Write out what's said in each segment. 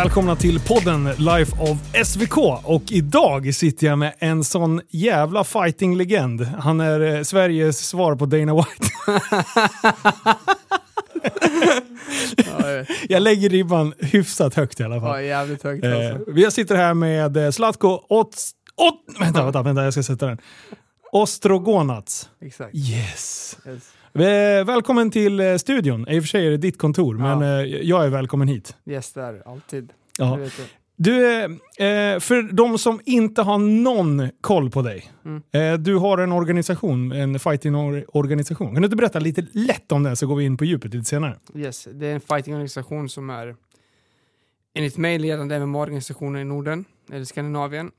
Välkomna till podden Life of SVK. Och idag sitter jag med en sån jävla fighting-legend. Han är eh, Sveriges svar på Dana White. jag lägger ribban hyfsat högt i alla fall. Ja, jävligt högt Eh, alltså. vi sitter här med eh, Zlatko Ots... Ot, vänta, vänta, vänta, jag ska sätta den. Ostrogonats. Exakt. Yes. Yes. Eh, välkommen till eh, studion. I och för sig är det ditt kontor, Ja. men eh, jag är välkommen hit. Där. Alltid. Ja. Du för de som inte har någon koll på dig. Mm. Du har en organisation, en fighting-organisation. Kan du inte berätta lite lätt om den så går vi in på djupet lite senare? Yes, det är en fightingorganisation som är enligt mig ledande MMA-organisationen i Norden, eller Skandinavien,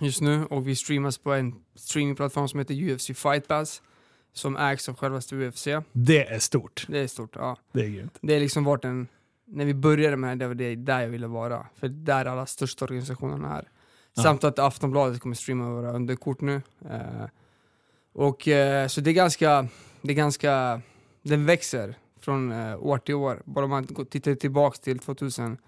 just nu. Och vi streamas på en streamingplattform som heter UFC Fight Pass, som ägs av självaste UFC. Det är stort. Det är stort, ja. Det är grymt. Det är liksom varit en... När vi började med det, det var det där jag ville vara. För där alla största organisationerna är. Ja. Samt att Aftonbladet kommer streama våra underkort nu. Eh, och eh, så det är ganska... Det är ganska... Den växer från eh, år till år. Bara man tittar tillbaks till 2000...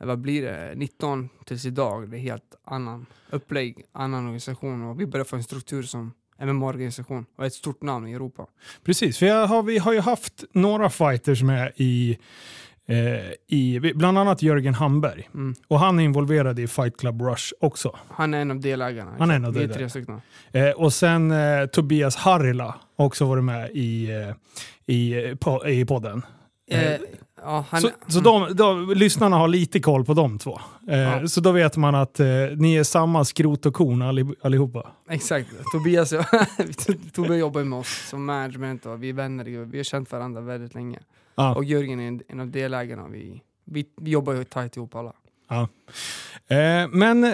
eh, Vad blir det? 19 tills idag. Det är helt annan upplägg, annan organisation. Och vi börjar få en struktur som MMA-organisation. Och ett stort namn i Europa. Precis, för har, vi har ju haft några fighters med i, eh, i bland annat Jörgen Hamberg. Mm. Och han är involverad i Fight Club Rush också. Han är en av delägarna. Han är en av Vi är tre stycken. Eh, och sen eh, Tobias Harila har också varit med i, eh, i, po- i podden. Ja, han, så så de, de, lyssnarna har lite koll på de två. Eh, Ja. Så då vet man att eh, ni är samma skrot och korn alli- allihopa. Exakt. Tobias Tobias jobbar med oss som management och vi är vänner. Vi har känt varandra väldigt länge. Ja. Och Jörgen är en, en av delägarna. Vi, vi, vi jobbar ju tajt ihop alla. Eh, men eh,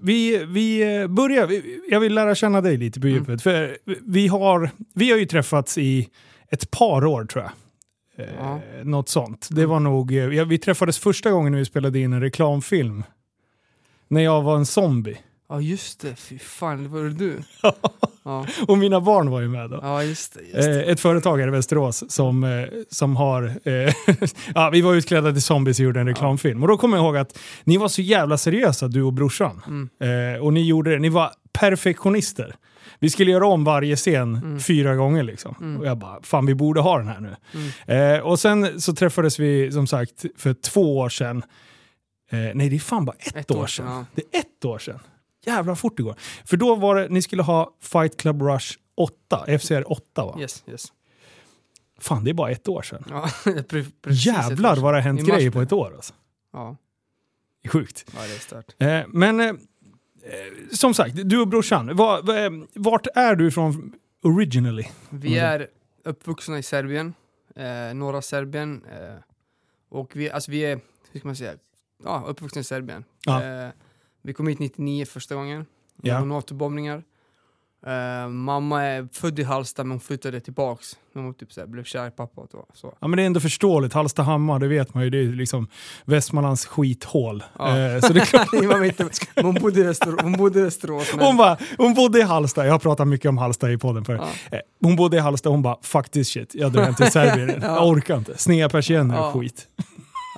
vi, vi eh, börjar, jag vill lära känna dig lite på Mm. djupet. För vi har, vi har ju träffats i ett par år tror jag. Eh, Ja. Något sånt. Det var nog, eh, ja, vi träffades första gången när vi spelade in en reklamfilm. När jag var en zombie. Ja just det, fy fan, det var det du? Ja, Och mina barn var ju med då. ja just det. Just Eh, det. ett företag här i Västerås som, eh, som har... Eh, ja, vi var utklädda till zombies och gjorde en reklamfilm. Och då kommer jag ihåg att ni var så jävla seriösa, du och brorsan. Mm. Eh, och ni gjorde det. Ni var perfektionister. Vi skulle göra om varje scen Mm. fyra gånger liksom. Och jag bara, fan vi borde ha den här nu. Mm. Eh, och sen så träffades vi som sagt för två år sedan. Eh, nej det är fan bara ett, Ett år, år sedan. ja. Det är ett år sedan. Jävlar fort det går. För då var det, ni skulle ha Fight Club Rush 8, FCR 8 va? Yes, yes. Fan det är bara ett år sedan. Ja, pre- precis Jävlar vad det har hänt grejer på ett år alltså. Ja, sjukt. ja, det är stört. Eh, men eh, som sagt, du och brorsan, var, var, eh, vart är du ifrån originally? Vi Mm. är uppvuxna i Serbien, eh, norra Serbien. Eh, och vi, alltså vi är, hur ska man säga, ja, uppvuxna i Serbien. Ja. Eh, vi kom hit 99 första gången. Ja. NATO-bombningar. Eh, mamma är född i Hallsta men hon flyttade tillbaks när hon typ så här, blev kär i pappa. Och så. Ja men det är ändå förståeligt, Hallstahammar, det vet man ju, det är liksom Västmanlands skithål. Ja. Eh, så det är klart. Nej, man vet inte. hon, bodde i Väster- hon bodde i Västerås. Men, Hon, bara, hon bodde i Halsta, jag har pratat mycket om Halsta i podden förut. ja. Eh, Hon bodde i Halsta och hon bara fuck this shit, jag drar hem till Serbien. Ja. Jag orkar inte. Sneda persienner och skit.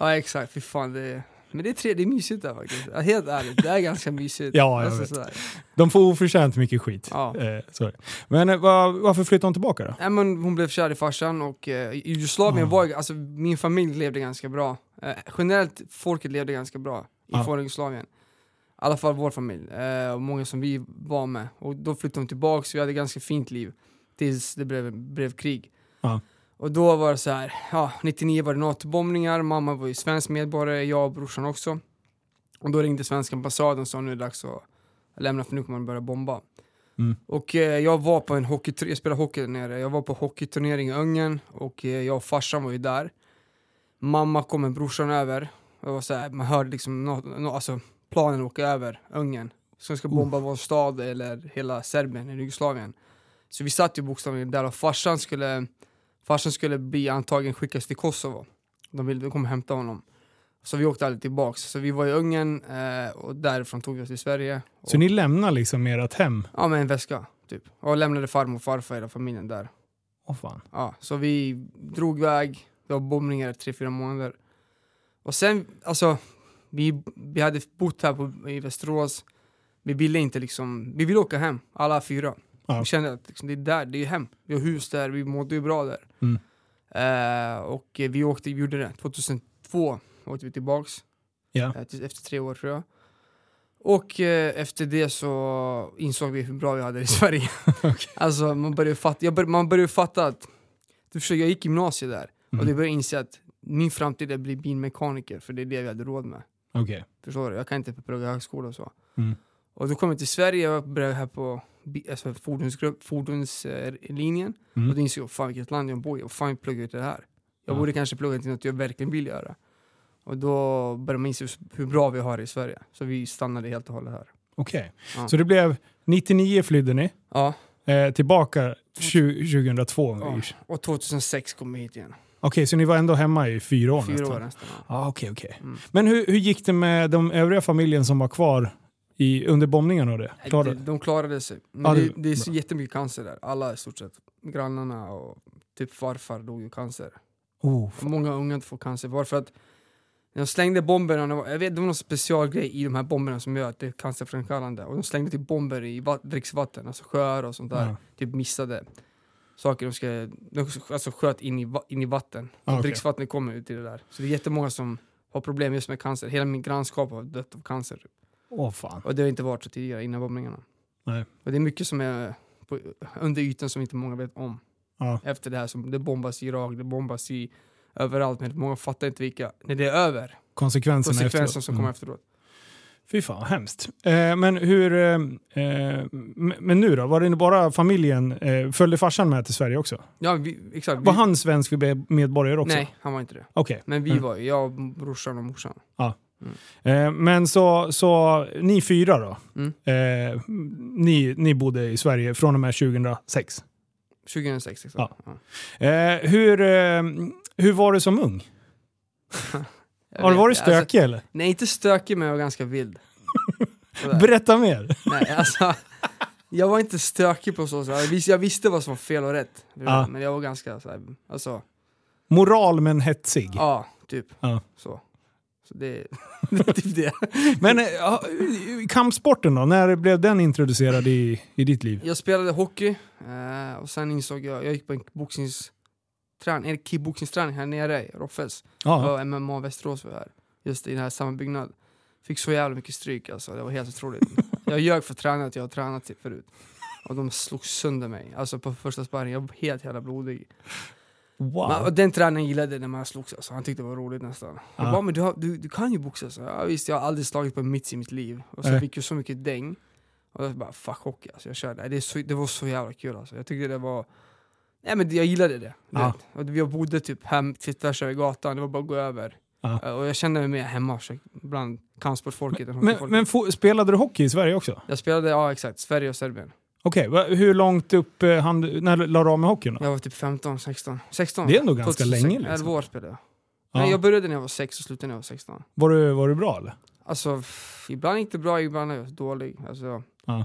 ja exakt, fy fan. Det är, men det är, tre, det är mysigt där faktiskt. Ja, helt ärligt, det är ganska mysigt. Ja, jag Alltså, vet. sådär. De får oförtjänt mycket skit. Ja. Eh. Men eh, var, varför flyttade hon tillbaka då? Nej, men hon blev kär i farsan och eh, i Jugoslavien Ah. var alltså min familj levde ganska bra. Eh, generellt, folket levde ganska bra i Ja. forna Jugoslavien. I alla fall vår familj, eh, och många som vi var med. Och då flyttade hon tillbaka, så vi hade ganska fint liv. Tills det blev, blev krig. Ja. Och då var det så här, ja, 99 var det NATO-bombningar, mamma var ju svensk medborgare, jag och brorsan också. Och då ringde svenska ambassaden och sa nu är det dags att lämna för nu kommer man börja bomba. Mm. Och eh, jag var på en hockey, jag spelade hockey där nere, jag var på hockeyturnering i Ungern och eh, jag och farsan var ju där. Mamma kom med brorsan över, och var så här, man hörde liksom nå, nå, alltså, planen åka över Ungern. Som ska bomba vår stad eller hela Serbien, eller Jugoslavien. Så vi satt ju bokstavligen där och farsan skulle, farsan skulle bli antagen skickas till Kosovo. De ville de kom och hämta honom. Så vi åkte aldrig tillbaks. Så vi var i Ungern eh, och därifrån tog vi oss till Sverige. Och, Så ni lämnar liksom ert hem? Ja, med en väska. Typ. Och lämnade farmor och farfar, hela familjen där. Åh fan. Ja, så vi drog iväg, det var bombningar i tre, fyra månader. Och sen, alltså, vi, vi hade bott här på, i Västerås. Vi ville inte liksom, vi ville åka hem, alla fyra. Ja. Vi kände att liksom, det är där, det är hem. Vi har hus där, vi mådde ju bra där. Mm. Eh, och vi åkte, vi gjorde det. 2002 åkte vi tillbaks. Ja. Eh, efter tre år tror jag. Och eh, efter det så insåg vi hur bra vi hade det i Sverige. Okej. Alltså man började fatta, bör, man började fatta att, du förstår, jag gick gymnasiet där. Mm. Och jag började inse att min framtid är att bli bilmekaniker, för det är det vi hade råd med. Okej. Förstår du? Jag kan inte plugga högskola och så. Mm. Och då kom jag till Sverige, jag började här på alltså fordonsgrupp, fordonslinjen. Mm. Och då insåg jag, fan vilket land jag bor i, och fan jag pluggar till det här. Jag Ja. borde kanske plugga till något jag verkligen vill göra. Och då började man inse hur bra vi har det i Sverige. Så vi stannade helt och hållet här. Okej. Ja. Så det blev 99 flydde ni, Ja, eh, tillbaka 20, 2002. ja. och 2006 kom vi hit igen. Okej, så ni var ändå hemma i fyra år Fyra nästan? år nästan. Ja. Ja, okej, okej. Mm. Men hur, hur gick det med de övriga familjen som var kvar i, under bombningarna och det? Klarade? De, de klarade sig. Men Ja, det, det- är så jättemycket cancer där. Alla i stort sett. Grannarna och typ farfar dog i cancer. Oh, många unga får cancer. Bara för att när de slängde bomberna, jag vet det var någon specialgrej i de här bomberna som gör att det är cancerframkallande. Och de slängde typ bomber i va- dricksvatten, alltså sjöar och sånt där. Ja. Typ missade saker de ska, de alltså sköt in i, in i vatten. Ah, okej. dricksvattnet kommer ut i det där. Så det är jättemånga som har problem just med cancer. Hela min grannskap har dött av cancer. Åh fan. Och det har inte varit så tidigare innan bombningarna. Nej. Och det är mycket som är på, under ytan som inte många vet om. Ja. Efter det här som det bombas i Irak, det bombas i överallt, men många fattar inte vilka, när det är över, Konsekvenserna, konsekvenserna efteråt. som kommer Mm. efteråt. Fy fan, vad hemskt. Eh, men hur... Eh, eh, men nu då? Var det bara familjen? Eh, följde farsan med till Sverige också? Ja, vi, exakt. Vi, Var han svensk medborgare också? Nej, han var inte det. Okej. Men vi Mm. var jag, brorsan och morsan. Eh, men så, så ni fyra då? Mm. Eh, ni, ni bodde i Sverige från och med 2006. 2006 exakt. Ja. Ja. Eh, hur, eh, hur var du som ung? Har du varit inte, alltså, stökig eller? nej, inte stökig men jag var ganska vild. Berätta mer. nej, alltså, jag var inte stökig på så sätt. Jag, vis, jag visste vad som var fel och rätt. Ja. Men jag var ganska såhär, alltså, Moral men hetsig. ja, typ. Ja. Så. Så det, det är typ det. Men eh, kampsporten då? När blev den introducerad i, i ditt liv? Jag spelade hockey eh, och sen insåg jag, jag gick på en boxningsträning, en kickboxningsträning här nere i Roffes. Ja. Ja. MMA Västerås var här, just i den här samma byggnad. Fick så jävla mycket stryk alltså, det var helt otroligt. jag ljög för tränaren att jag har tränat till förut. Och de slog sönder mig, alltså på första sparring, jag var helt jävla blodig. Wow. Men, och den tränaren gillade när man slogs, alltså. han tyckte det var roligt nästan. Han Ja. bara, men du, har, du, du kan ju boxas. Ja visst, jag har aldrig slagit på en mitt i mitt liv. Och så Nej. fick jag så mycket däng. Och jag bara, fuck hockey alltså. Jag körde. Det, så, det var så jävla kul alltså. Jag tyckte det var... Nej men jag gillade det. vet. Och vi bodde typ hem, tvärs över gatan, det var bara att gå över. Ja. Eh, Och jag kände mig mer hemma så, bland kampsportfolket än Men, hockeyfolket. men fo- spelade du hockey i Sverige också? Jag spelade, ja exakt, Sverige och Serbien. Okej, va- hur långt upp eh, han, när la du av med hockeyn då? Jag var typ 15, 16. 16. Det är ändå ganska 2006. länge, liksom. 11 år spelade jag. Ja. Nej, jag började när jag var 6 och slutade när jag var 16. Var, du, var du bra eller? Alltså, ibland det bra, ibland är jag dålig. Alltså, Ja.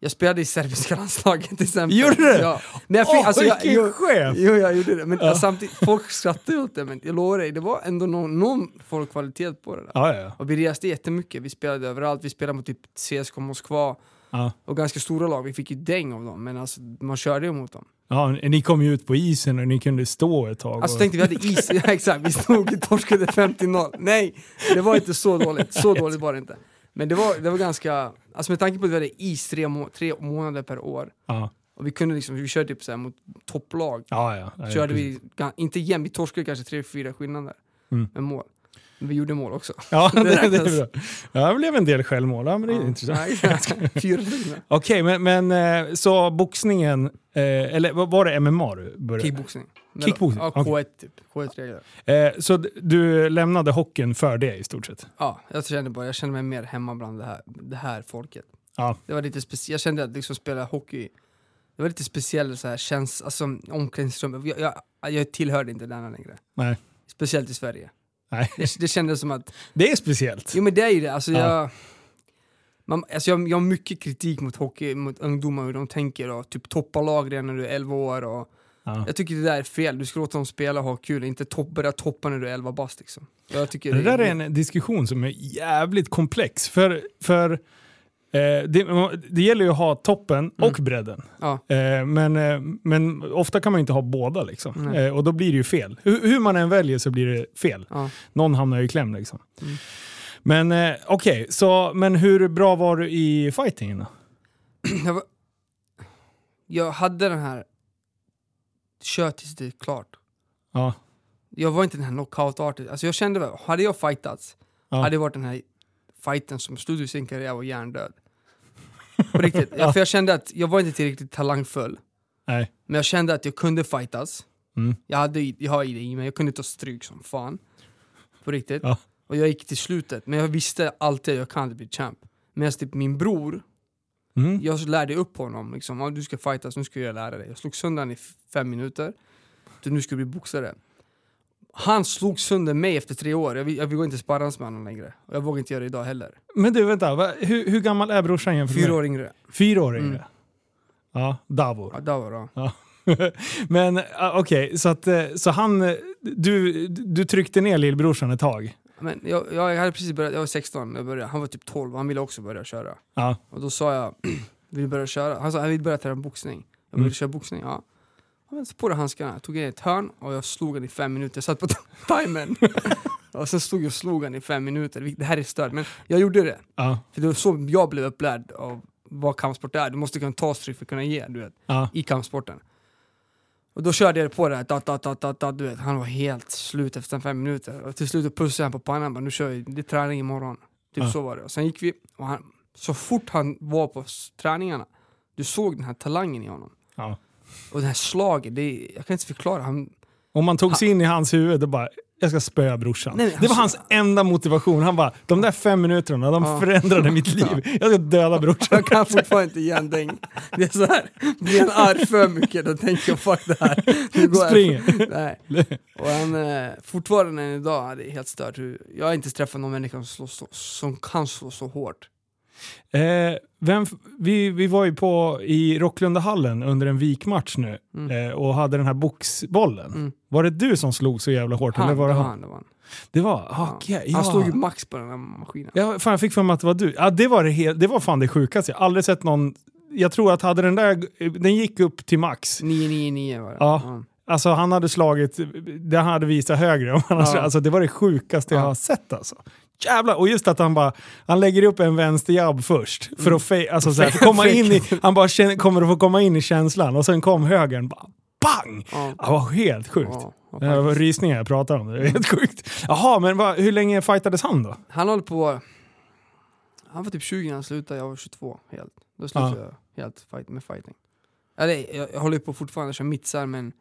Jag spelade i serbiska landslaget till exempel. Gjorde du? Ja. Men jag fick, Åh, alltså, jag, vilken jag, chef! jo, jag gjorde det. Men Ja. samtidigt, folk skrattade åt det, men jag lovar dig, det var ändå någon, någon form av kvalitet på det där. Ja, ja. Och vi reste jättemycket, vi spelade överallt, vi spelade mot typ CSKA Moskva ja. och ganska stora lag, vi fick ju däng av dem, men alltså, man körde ju mot dem. ja. Ni kom ju ut på isen och ni kunde stå ett tag. Alltså och... tänkte vi hade is, ja, exakt, vi stod och torskade 50-0. Nej, det var inte så dåligt, så dåligt var det inte. Men det var, det var ganska, alltså med tanke på att vi hade is tre, må tre månader per år, ja. och vi kunde liksom, vi körde typ så här mot topplag, Ja, ja. ja, körde vi, inte jämnt, vi torskade kanske tre, fyra skillnader Mm. med mål. Vi gjorde mål också. Ja, det, Det det är bra. Ja, det blev en del självmål. Ja, men det är Ja. intressant. Fyra. Okej, men, men eh, så boxningen, eh, eller var det MMA du började? Kickboxning. Kickboxning, Ja, okej. K1 typ. K1-regler. Eh, så du lämnade hockeyn för det i stort sett? Ja, jag kände bara, jag kände mig mer hemma bland det här, det här folket. Ja. Det var lite speciellt, jag kände att liksom spela hockey, det var lite speciellt så här, känns, alltså omklädningsrum, jag, jag, jag tillhörde inte denna längre. Nej. Speciellt i Sverige. Nej. Det, det kändes som att, Det är speciellt. jo men det är ju det, alltså Ja. jag, man, alltså jag, jag har mycket kritik mot hockey, mot ungdomar, hur de tänker och typ toppa lag redan när du är 11 år och Ja. Jag tycker det där är fel, du ska låta dem spela och ha kul, inte topp, börja toppa när du är 11 bast liksom. Det där är en diskussion som är jävligt komplex. För, för eh, det, det gäller ju att ha toppen och bredden. Ja. Eh, men, eh, men ofta kan man ju inte ha båda liksom. Och då blir det ju fel. Hur, hur man än väljer så blir det fel. Ja. Någon hamnar ju i kläm liksom. Mm. Men eh, okej, så men hur bra var du i fightingen då? jag, var, jag hade den här, kör tills det är klart. Ja. Jag var inte den här knockout-artist, alltså jag kände väl, hade jag fightats, Ja. hade det varit den här fighten som slutade sin karriär och hjärndöd. På riktigt, ja. för jag kände att jag var inte tillräckligt talangfull. Nej. Men jag kände att jag kunde fightas. Mm. Jag, hade, jag har det i mig, jag kunde ta stryk som fan. På riktigt. Ja. Och jag gick till slutet, men jag visste alltid att jag kan inte bli champ. Medan typ min bror, Mm. jag lärde upp honom. Liksom, "Ja, du ska fightas, nu ska jag lära dig. Jag slog sönder honom i fem minuter. Så nu ska du bli boxare. Han slog sönder mig efter tre år. Jag jag vill inte sparras med honom längre. Och jag vågar inte göra det idag heller. Men du, vänta. Va, hur, hur gammal är brorsan jämfört Fyra år yngre. Fyra år yngre? Mm. Ja, Davor. Ja, var det. Ja. Men okej, så, att, eh, så han... eh, Du, du tryckte ner lillbrorsan ett tag? Men jag, jag hade precis börjat, jag var 16 när jag började. Han var typ 12 han ville också börja köra. Ja. Och då sa jag, vill du börja köra? Han sa, jag vill börja träna boxning. Jag vill Mm. köra boxning, ja. Men så på det handskarna, jag tog in ett hörn och jag slog han i fem minuter. Jag satt på timern. och sen stod jag och slog han i fem minuter. Det här är stört, men jag gjorde det. Ja. För det var så jag blev upplärd av vad kampsport är. Du måste kunna ta stryk för att kunna ge, du vet, Ja. i kampsporten. Och då körde jag på det här, da, da, da, da, da, du vet, han var helt slut efter fem minuter. Och till slut pussade han på pannan, bara, nu kör vi, det är träning imorgon. Typ Ja. så var det. Och sen gick vi, och han, så fort han var på träningarna, du såg den här talangen i honom. Ja. Och det här slaget, det, jag kan inte förklara. Han, Om man tog sig in i hans huvud och bara jag ska spöa brorsan. Nej, det var alltså- hans enda motivation. Han bara, de där fem minuterna, de Ja. förändrade mitt liv. Jag ska döda brorsan. jag kan fortfarande inte ge en däng. Det är så här, blir han arg för mycket då tänker jag fuck det här. Nu går jag Springer. Nej. Och han, eh, fortfarande än idag, det är helt stört. Jag har inte träffat någon människa som, slår så, som kan slå så hårt. Eh, vem, vi, vi var ju på i Rocklundahallen under en vikmatch nu Mm. eh, och hade den här boxbollen. Mm. Var det du som slog så jävla hårt? Han, eller var det han? han, det var han. Det var, okej. ja. Han slog ju max på den här maskinen. Ja, fan, jag fick för mig att det var du. Ja, det, var det, det var fan det sjukaste. Jag har aldrig sett någon... Jag tror att hade den där... Den gick upp till max. 999 var det. Ja. Alltså han hade slagit... Det han hade visat högre. Ja. Alltså det var det sjukaste jag Ja. har sett alltså. Jävlar! Och just att han bara... Han lägger upp en vänsterjabb först. För att fe, alltså, så här, Fake- komma in i. Han bara känner, kommer att få komma in i känslan. Och sen kom högern. Bara, bang! Ja. Det var helt sjukt. Ja, ja, det var rysningar jag pratar om. Det är helt sjukt. Jaha, men vad, hur länge fightades han då? Han håller på... Han var typ 20 när han slutade, jag var 22 helt. Då slutade jag helt fight, med fighting. Eller, jag, jag håller på fortfarande att köra mittsar men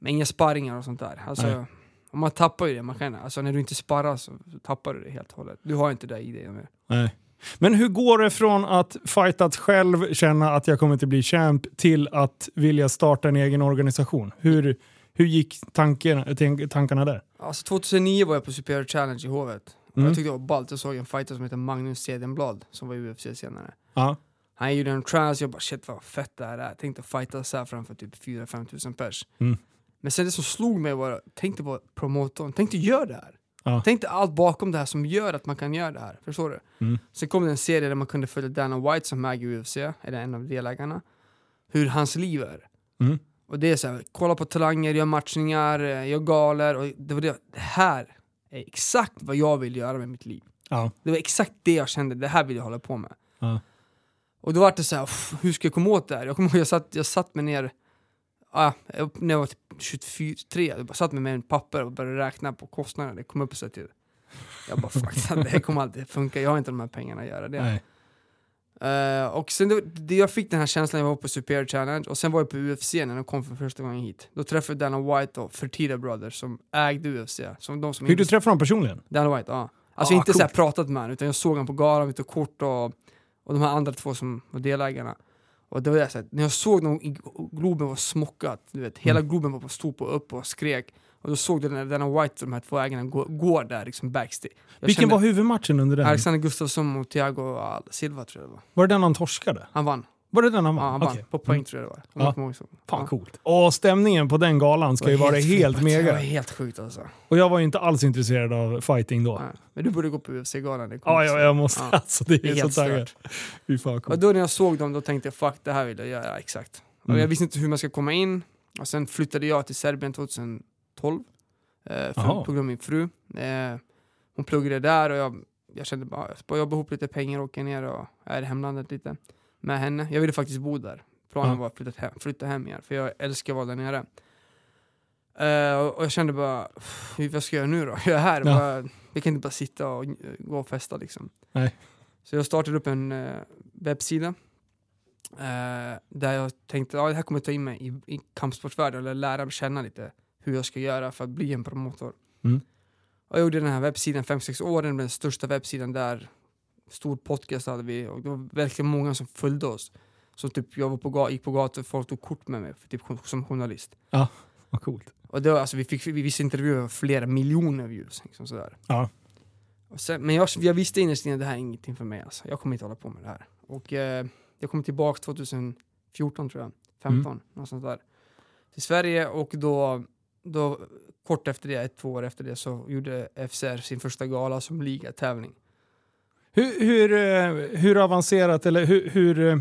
med inga sparringar och sånt där. Alltså. Och man tappar ju det, man kan, alltså, när du inte sparrar så tappar du det helt och hållet. Du har inte det i dig mer. Nej. Men hur går det från att fightats själv, känna att jag kommer inte bli champ, till att vilja starta en egen organisation? Hur, hur gick tanken, tank- tankarna där? Alltså 2009 var jag på Superior Challenge i Hovet. Mm. Jag tyckte det var ballt, jag såg en fighter som heter Magnus Cedenblad som var i UFC senare. Ja. Han gjorde en trans, jag bara shit vad fett det här är. Tänkte fighta så här framför typ 4-5 tusen pers. Mm. Men sen det som slog mig var, tänkte på promotorn, tänkte gör det här. Ja. Tänkte allt bakom det här som gör att man kan göra det här. Förstår du? Mm. Sen kom det en serie där man kunde följa Dana White som äger UFC, eller en av delägarna. Hur hans liv är. Mm. Och det är så här, kolla på talanger, gör matchningar, eh, gör galer. Och det var det, det här är exakt vad jag vill göra med mitt liv. Ja. Det var exakt det jag kände, det här vill jag hålla på med. Ja. Och då var det så här, "Uff, hur ska jag komma åt det här? Jag kommer ihåg jag satt, jag satt mig ner, ah, när jag var typ 23, jag bara satt mig med en papper och började räkna på kostnaderna. Det kom upp så till, jag bara fuck, det kommer alltid funka, jag har inte de här pengarna att göra det. Nej. Eh, och sen det, det, jag fick den här känslan när jag var på Superior Challenge och sen var jag på UFC när de kom för första gången hit. Då träffade jag Dana White och Fertitta Brothers som ägde UFC. Som de som Fick du inte- träffa honom personligen? Dana White, ja. Alltså Ah, inte så här coolt. pratat med honom, utan jag såg honom på galan, vi tog kort och, och de här andra två som var delägarna. Och det var det, så här, när jag såg i- Globen var smockat, du vet, hela Mm. Globen var stod på upp och skrek. Och då såg du när Dana White och de här två ägarna går, går där liksom backstage. Jag Vilken kände- var huvudmatchen under den? Alexander Gustafsson mot Thiago Silva tror jag det var. Var det den han torskade? Han vann. Var det den han Ja, vann? han vann. Okej. På poäng tror jag det var. Ja. så. Fan Ja. coolt. Och stämningen på den galan ska Det ju var vara helt flippat. Det var mega. helt sjukt alltså. Och jag var ju inte alls intresserad av fighting då. Nej. Men du borde gå på UFC-galan. det Ja, också. jag, måste. Ja. Alltså, det Det är, är så helt taggad. stört. Fy fan Och coolt. då när jag såg dem då tänkte jag fuck det här vill jag göra exakt. Och Mm. jag visste inte hur man ska komma in. Och sen flyttade jag till Serbien 2012. Eh, för, på grund av min fru. Eh, hon pluggade där och jag, jag kände bara jag jobba ihop lite pengar och åka ner och är i hemlandet lite med henne. Jag ville faktiskt bo där. Planen Ja. var att flytta hem, flytta hem igen för jag älskar att vara där nere. Eh, och jag kände bara, "Pff, vad ska jag göra nu då? Jag är här, Ja. bara, jag kan inte bara sitta och eh, gå och festa liksom. Nej. Så jag startade upp en eh, webbsida eh, där jag tänkte ja, det här kommer ta in mig i, i kampsportsvärlden eller lära mig känna lite hur jag ska göra för att bli en promotor. Mm. Och jag gjorde den här webbsidan 5-6 år, den blev den största webbsidan där. Stor podcast hade vi och det var verkligen många som följde oss. Så typ jag var på, gick på gatan och folk tog kort med mig för typ, som journalist. Vad coolt. Och det var, alltså, vi fick vi vissa intervjuer flera miljoner views. Liksom sådär. Ja. Sen, men jag, jag visste innerst inne att det här är ingenting för mig. Alltså. Jag kommer inte hålla på med det här. Och eh, jag kom tillbaka 2014 tror jag, 15, någonstans där. Till Sverige och då, då kort efter det, ett, två år efter det, så gjorde FCR sin första gala som ligatävling. Hur, hur, eh, hur avancerat eller hur, hur, eh,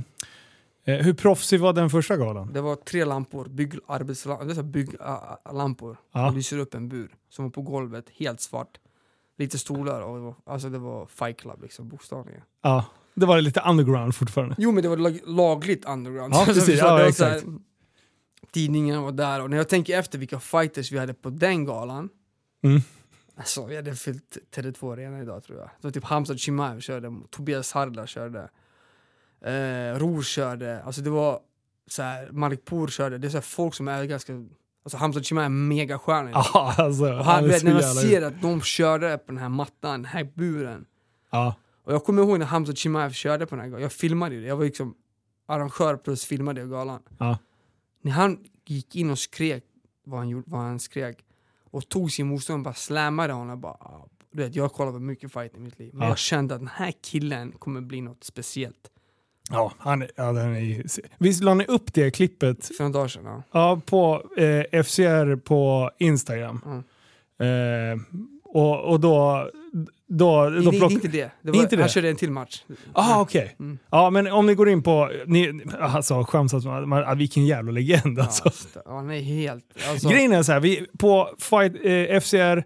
eh, hur proffsig var den första galan? Det var tre lampor, bygglampor. Ja. Och lyser upp en bur som var på golvet, helt svart. Lite stolar och det var, alltså det var fight club liksom, bokstavligen. Ja, det var lite underground fortfarande. Jo men det var lag, lagligt underground. Ja, precis. Ja, var exakt. här, Tidningarna var där och när jag tänker efter vilka fighters vi hade på den galan. Mm. Alltså vi hade fyllt Tele2 Arena idag tror jag. Det var typ Hamza Chimaev körde, Tobias Hardla körde. Eh, Ror körde, alltså det var så här, Malik Pour körde. Det är så här folk som är ganska, alltså Hamza Chimaev är megastjärna. Ja, alltså. Och han, vet, när man ser att de körde på den här mattan, den här buren. Ja. Och jag kommer ihåg när Hamza Chimaev körde på den här galan, jag filmade ju det, jag var liksom arrangör plus filmade galan. Ja. När han gick in och skrek vad han, gjorde, vad han skrek och tog sin motståndare och bara slammade honom. Bara, ah, du vet, jag har kollat på mycket fight i mitt liv, men Ja. jag kände att den här killen kommer bli något speciellt. Ja, han, ja, den är, Visst la ni upp det klippet För några dagar sedan. Ja. ja, på eh, FCR på Instagram? Mm. Eh, och, och då... då, då plock... det är inte det. det var, Inte det? Han körde en till match. Ah, okej. Mm. Ja, men om ni går in på... Ni, alltså, skäms att man, man, vilken jävla legend alltså. Ja, ja, nej, helt. Alltså, Grejen är så här, vi, på fight, eh, FCR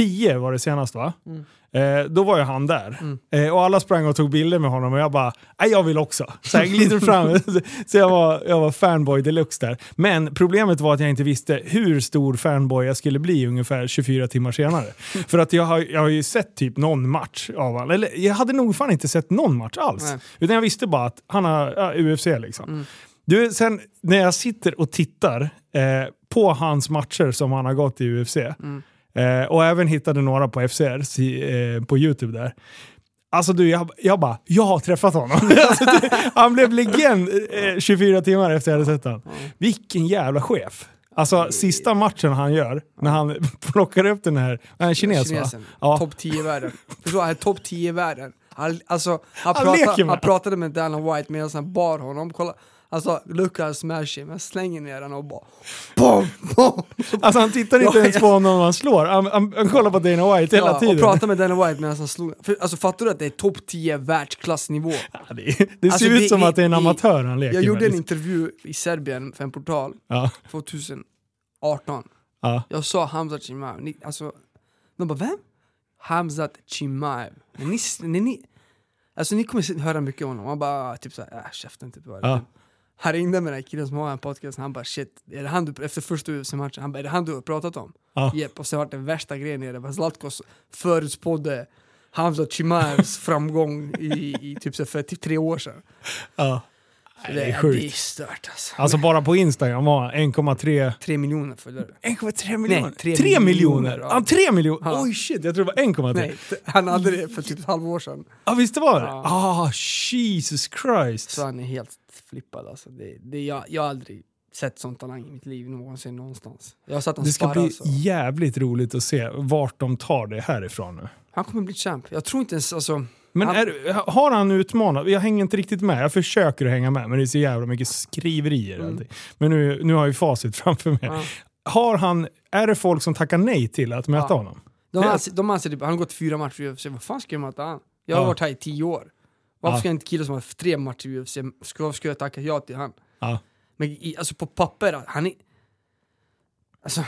10 var det senast va? Mm. Eh, då var ju han där. Mm. Eh, och alla sprang och tog bilder med honom och jag bara, nej jag vill också. Så jag glider fram. så jag var, jag var fanboy deluxe där. Men problemet var att jag inte visste hur stor fanboy jag skulle bli ungefär 24 timmar senare. För att jag har, jag har ju sett typ någon match av honom. Eller jag hade nog fan inte sett någon match alls. Nej. Utan jag visste bara att han har ja, UFC liksom. Mm. Du, sen när jag sitter och tittar eh, på hans matcher som han har gått i UFC Mm. Eh, och även hittade några på FCR eh, på YouTube där. Alltså du, jag, jag bara, jag har träffat honom. alltså, det, han blev legend eh, 24 timmar efter jag hade sett honom. Ja. Vilken jävla chef. Alltså sista matchen han gör, när han plockar upp den här, är kines va? Kinesen. Ja. Topp 10 i världen. Förstår, han är topp 10 i världen. Han, alltså, han, Han prata, leker med han pratade med Dana White medan han bar honom. Kolla, alltså, look how smash him. Jag slänger ner den och bara... Bom, bom. Alltså han tittar inte ens på honom när han slår, han, han, han kollar på Dana White hela Ja, tiden. och pratar med Dana White medan han slog. För, alltså, fattar du att det är topp 10 världsklassnivå? Ja, det, det Alltså, ser ut det som är- att det är en amatör han leker Jag gjorde med. en intervju i Serbien för en portal Ja, 2018. ja. Jag sa Hamzat Chimaev. Ni, alltså, de bara vem? Hamzat Chimaev. Ni, när ni, alltså, ni kommer höra mycket om honom. Han bara typ såhär, äh, käften typ. Ja. Han ringde med den här killen som har en podcast, han bara shit, är det han du, efter första UFC-matchen, han bara är det han du har pratat om? Ja. Japp, och sen var det värsta grejen nere, var Zlatkos förutspådde Hamzat Chimaevs framgång i, i typ så för typ tre år sedan. ja. Så Nej, det, det är sjukt. det är stört alltså. Alltså bara på Instagram var han 1,3... Tre miljoner följare. 1,3 miljoner? tre 3 miljoner? miljoner, ja. Ja, 3 miljoner? Ja. Oj shit, jag tror det var 1,3. Nej, t- han hade det för typ ett halvår sedan. Ja visst det var det? Ja. Ah, Jesus Christ. Så han är helt flippad alltså. Det, det, jag, jag har aldrig sett sån talang i mitt liv någonsin någonstans. Jag har sett han Det ska sparra bli alltså. jävligt roligt att se vart de tar det härifrån nu. Han kommer bli champ. Jag tror inte ens alltså... Men Han- är, har han utmanat? Jag hänger inte riktigt med. Jag försöker att hänga med, men det är så jävla mycket skriverier. Mm. Men nu, nu har jag ju facit framför mig. Ja. Har han, är det folk som tackar nej till att möta Ja. honom? De anser, de anser typ, han har gått fyra matcher i UFC, vad fan ska jag möta han? Jag har Ja. varit här i tio år. Varför Ja. ska en kille som har tre matcher i UFC, ska, varför ska jag tacka ja till han? Ja. Men i, alltså på papper, han är... Alltså,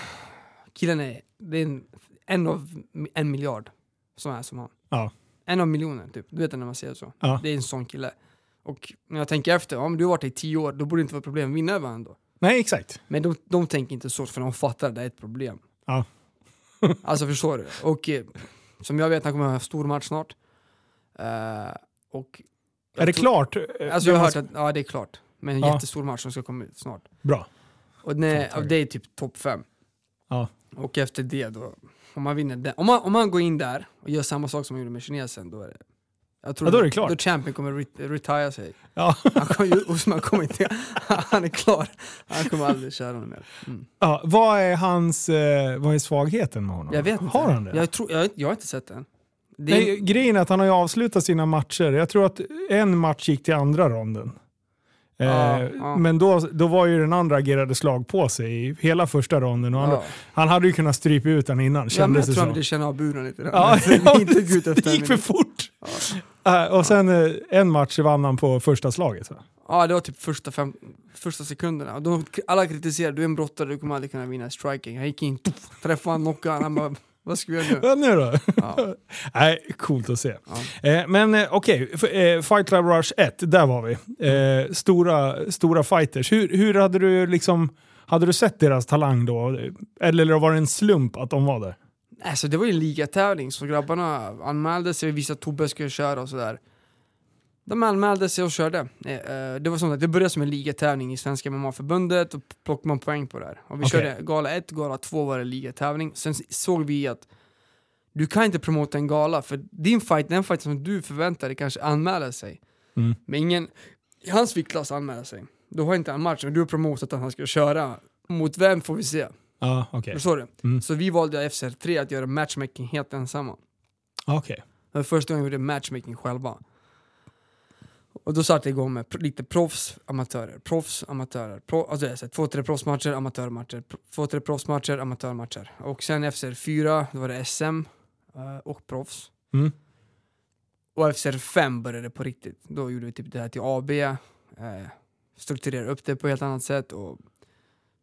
killen är, det är en, en av en miljard som är som han. Ja. En av miljoner typ, du vet när man säger så. Ja. Det är en sån kille. Och när jag tänker efter, om du har varit här i tio år, då borde det inte vara problem att vinna över honom då. Nej, exakt. Men de, de tänker inte så, för de fattar att det är ett problem. Ja. alltså förstår du? Och eh, som jag vet, han kommer ha en stor match snart. Eh, och är det tror- klart? Alltså jag har hört att ja, det är klart. Men en Ja. jättestor match som ska komma ut snart. Bra. Och tack. det är typ topp fem. Ja. Och efter det då, om man vinner den, om man, om man går in där och gör samma sak som man gjorde med kinesen, då är det... Jag tror Ja, då är det klart. Då champion kommer re retire sig. Ja. Han kommer, Osman kommer inte, han är klar. Han kommer aldrig köra någon mer. Mm. Ja, vad är hans, eh, vad är svagheten med honom? Jag vet inte. Har han det? Jag, tror, jag, jag har inte sett den. Det Nej, grejen är att han har ju avslutat sina matcher. Jag tror att en match gick till andra ronden. Eh, Ja, ja. Men då, då var ju den andra agerade slag på sig i hela första ronden. Och han, ja. han hade ju kunnat strypa ut den innan, Ja, kändes jag tror han ville känna av buren lite. Ja, inte ut efter det gick för fort! Eh, och sen eh, en match vann han på första slaget. Så. Ja, det var typ första, fem, första sekunderna. De, alla kritiserade, du är en brottare, du kommer aldrig kunna vinna striking. Han gick in, tuff, träffade knockade han bara, vad ska vi göra nu? Vad nu då? Ja, Nej, coolt att se. ja. Eh, men eh, okej, F- eh, Fight Club Rush 1, där var vi. Eh, stora, stora fighters. Hur, hur hade du liksom... Hade du sett deras talang då? Eller var det en slump att de var där? Alltså det var ju en ligatävling, så grabbarna anmälde sig, vi visste att Tobbe skulle köra och sådär. De anmälde sig och körde. Eh, eh, Det var som att det började som en ligatävling i Svenska MMA-förbundet och plockade man poäng på det här. Och vi Okej. körde gala 1, gala 2 var det ligatävling. Sen såg vi att du kan inte promota en gala, för din fight, den fight som du förväntar dig kanske anmäler sig. Mm. Men ingen i hans viktklass anmäler sig. Då har inte han match, men du har promotat att han ska köra. Mot vem får vi se? Förstår du? Mm. Så vi valde FCR3 att göra matchmaking helt ensamma. Okej. Det var första gången vi gjorde matchmaking själva. Och då satte jag igång med lite proffs, amatörer, proffs, amatörer. Pro, alltså jag säger, två, tre proffsmatcher, amatörmatcher, två, tre proffsmatcher, amatörmatcher. Och sen FCR4, då var det SM eh, och proffs. Mm. Och FCR5 började på riktigt. Då gjorde vi typ det här till AB, eh, strukturerade upp det på ett helt annat sätt och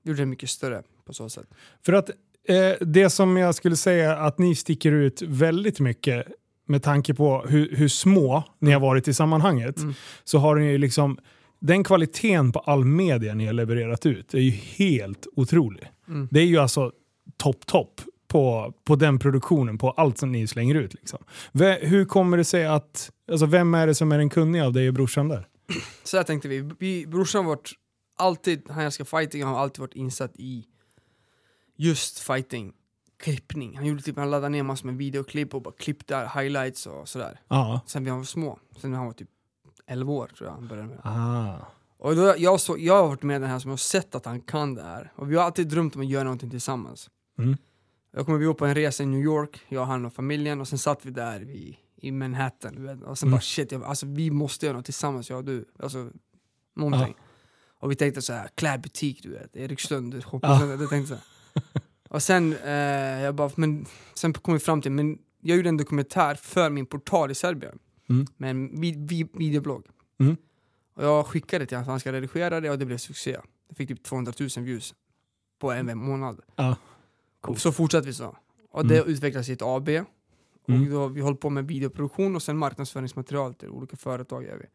gjorde det mycket större på så sätt. För att eh, det som jag skulle säga att ni sticker ut väldigt mycket med tanke på hur, hur små ni har varit i sammanhanget, Mm. så har ni ju liksom den kvaliteten på all media ni har levererat ut är ju helt otrolig. Mm. Det är ju alltså topp, topp på, på den produktionen, på allt som ni slänger ut. Liksom. Ve- Hur kommer det sig att, alltså vem är det som är den kunniga av dig och brorsan där? Så här tänkte vi, vi brorsan har alltid, han älskar fighting, han har alltid varit insatt i just fighting, klippning. Han gjorde typ, han laddade ner massor med videoklipp och bara klippte highlights och sådär. Ja. Sen vi var små, sen han var typ 11 år tror jag han började med. Ah. Och då, jag, så, jag har varit med den här som har sett att han kan det här. Och vi har alltid drömt om att göra någonting tillsammans. Mm. Jag kommer vi var på en resa i New York, jag, han och familjen, och sen satt vi där i, i Manhattan. Vet, och sen Mm. bara shit, jag, alltså, vi måste göra något tillsammans, jag och du. Alltså, någonting. Och vi tänkte så här, klädbutik du vet, Erikslund, du hoppas Ja. jag, jag tänkte så här. Och sen, eh, jag bara, men, sen kom vi fram till, men jag gjorde en dokumentär för min portal i Serbien. Mm. Med en vi, vi, videoblogg. Mm. Och jag skickade till honom att han ska redigera det och det blev succé. Jag fick typ 200 000 views på en månad. Ja. Och så fortsatte vi så. Och det Mm. utvecklades i ett AB. Och Mm. då, vi håller på med videoproduktion och sen marknadsföringsmaterial till olika företag. Gör vi.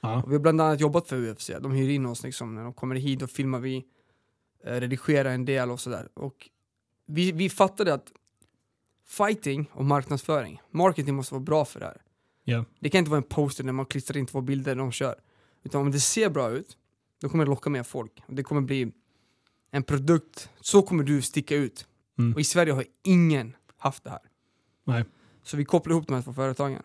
Ja. Vi har bland annat jobbat för UFC. De hyr in oss liksom. När de kommer hit då filmar vi, eh, redigerar en del och sådär. Och vi, vi fattade att fighting och marknadsföring, marketing måste vara bra för det här. Ja. Det kan inte vara en poster när man klistrar in två bilder när de kör. Utan om det ser bra ut, då kommer det locka mer folk. Det kommer bli en produkt, så kommer du sticka ut. Mm. Och i Sverige har ingen haft det här. Nej. Så vi kopplar ihop de här två företagen.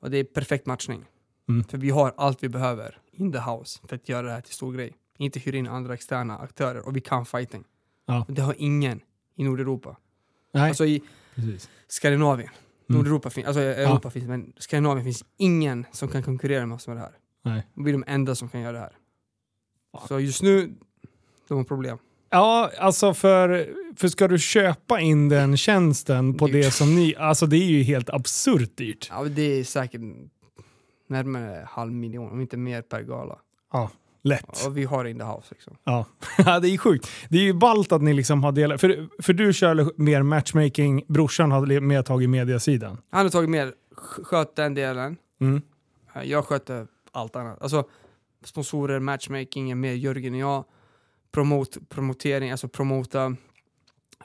Och det är perfekt matchning. Mm. För vi har allt vi behöver in the house för att göra det här till stor grej. Inte hyra in andra externa aktörer och vi kan fighting. Ja. Det har ingen i Nordeuropa. Nej, Alltså i precis. Skandinavien. Nordeuropa finns, alltså Europa finns, men Skandinavien finns ingen som kan konkurrera med oss med det här. Nej. Vi är de enda som kan göra det här. Så just nu, de har problem. Ja, alltså för, för ska du köpa in den tjänsten på Dyrt. det som ni... Alltså det är ju helt absurt dyrt. Ja, det är säkert närmare halv miljon, om inte mer per gala. Ja, lätt. Och vi har in the house liksom. Ja. Ja, det är sjukt. Det är ju ballt att ni liksom har delat... För, för du kör mer matchmaking, brorsan har mer tagit mediasidan. Han har tagit mer, sk- sköt den delen. Mm. Eh, Jag sköter allt annat. Alltså sponsorer, matchmaking är mer Jörgen och jag. Promot, promotering, alltså promota.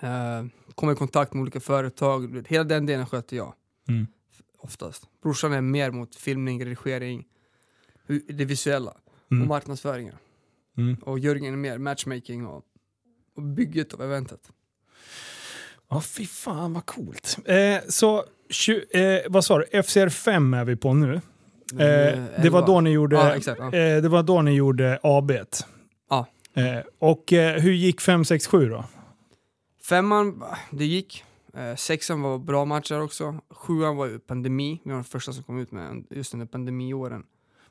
Eh, komma i kontakt med olika företag. Hela den delen sköter jag. Mm. Oftast. Brorsan är mer mot filmning, redigering, det visuella Mm. och marknadsföringen. Mm. Och Jörgen är mer matchmaking och, och bygget av eventet. Ja, fy fan vad coolt. Eh, så, tju, eh, vad sa du? FCR 5 är vi på nu. Eh, det var då ni gjorde, Ja, exakt, ja. eh, det var då ni gjorde AB. Ja. Eh, och eh, hur gick 5, 6, 7 då? Femman, det gick. Eh, sexan var bra matcher också. Sjuan var ju pandemi. Vi var de första som kom ut med just under pandemiåren.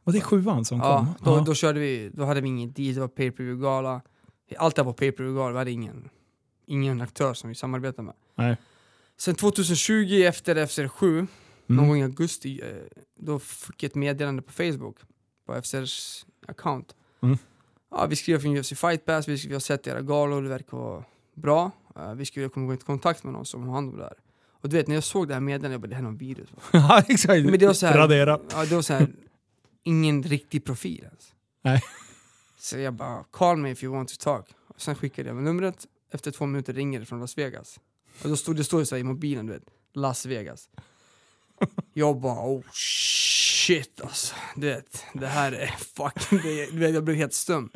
Var det sjuan som Ja, kom? då, Ja. då körde vi, då hade vi ingen deal, det var pay per view gala Allt det var pay per view gala vi hade ingen, ingen aktör som vi samarbetade med. Nej. Sen 2020 efter FCR7, någon Mm. gång i augusti, eh, då fick jag ett meddelande på Facebook, på FCRs account. Mm. Ja, vi skriver från UFC Fight Pass, vi, vi har sett era galor, det verkar vara bra. Eh, vi skulle komma i kontakt med någon som har hand om det här. Och du vet, när jag såg det här meddelandet, jag bara det här är någon virus. ja, exakt. Men det var så här- Radera. Ja, det var så här, ingen riktig profil ens. Nej. Så jag bara, call me if you want to talk. Och sen skickade jag med numret, efter två minuter ringer det från Las Vegas. Och då stod det ju så i mobilen, du vet, Las Vegas. Jag bara, oh shit alltså. Du vet, det här är fucking, du vet, jag blev helt stum.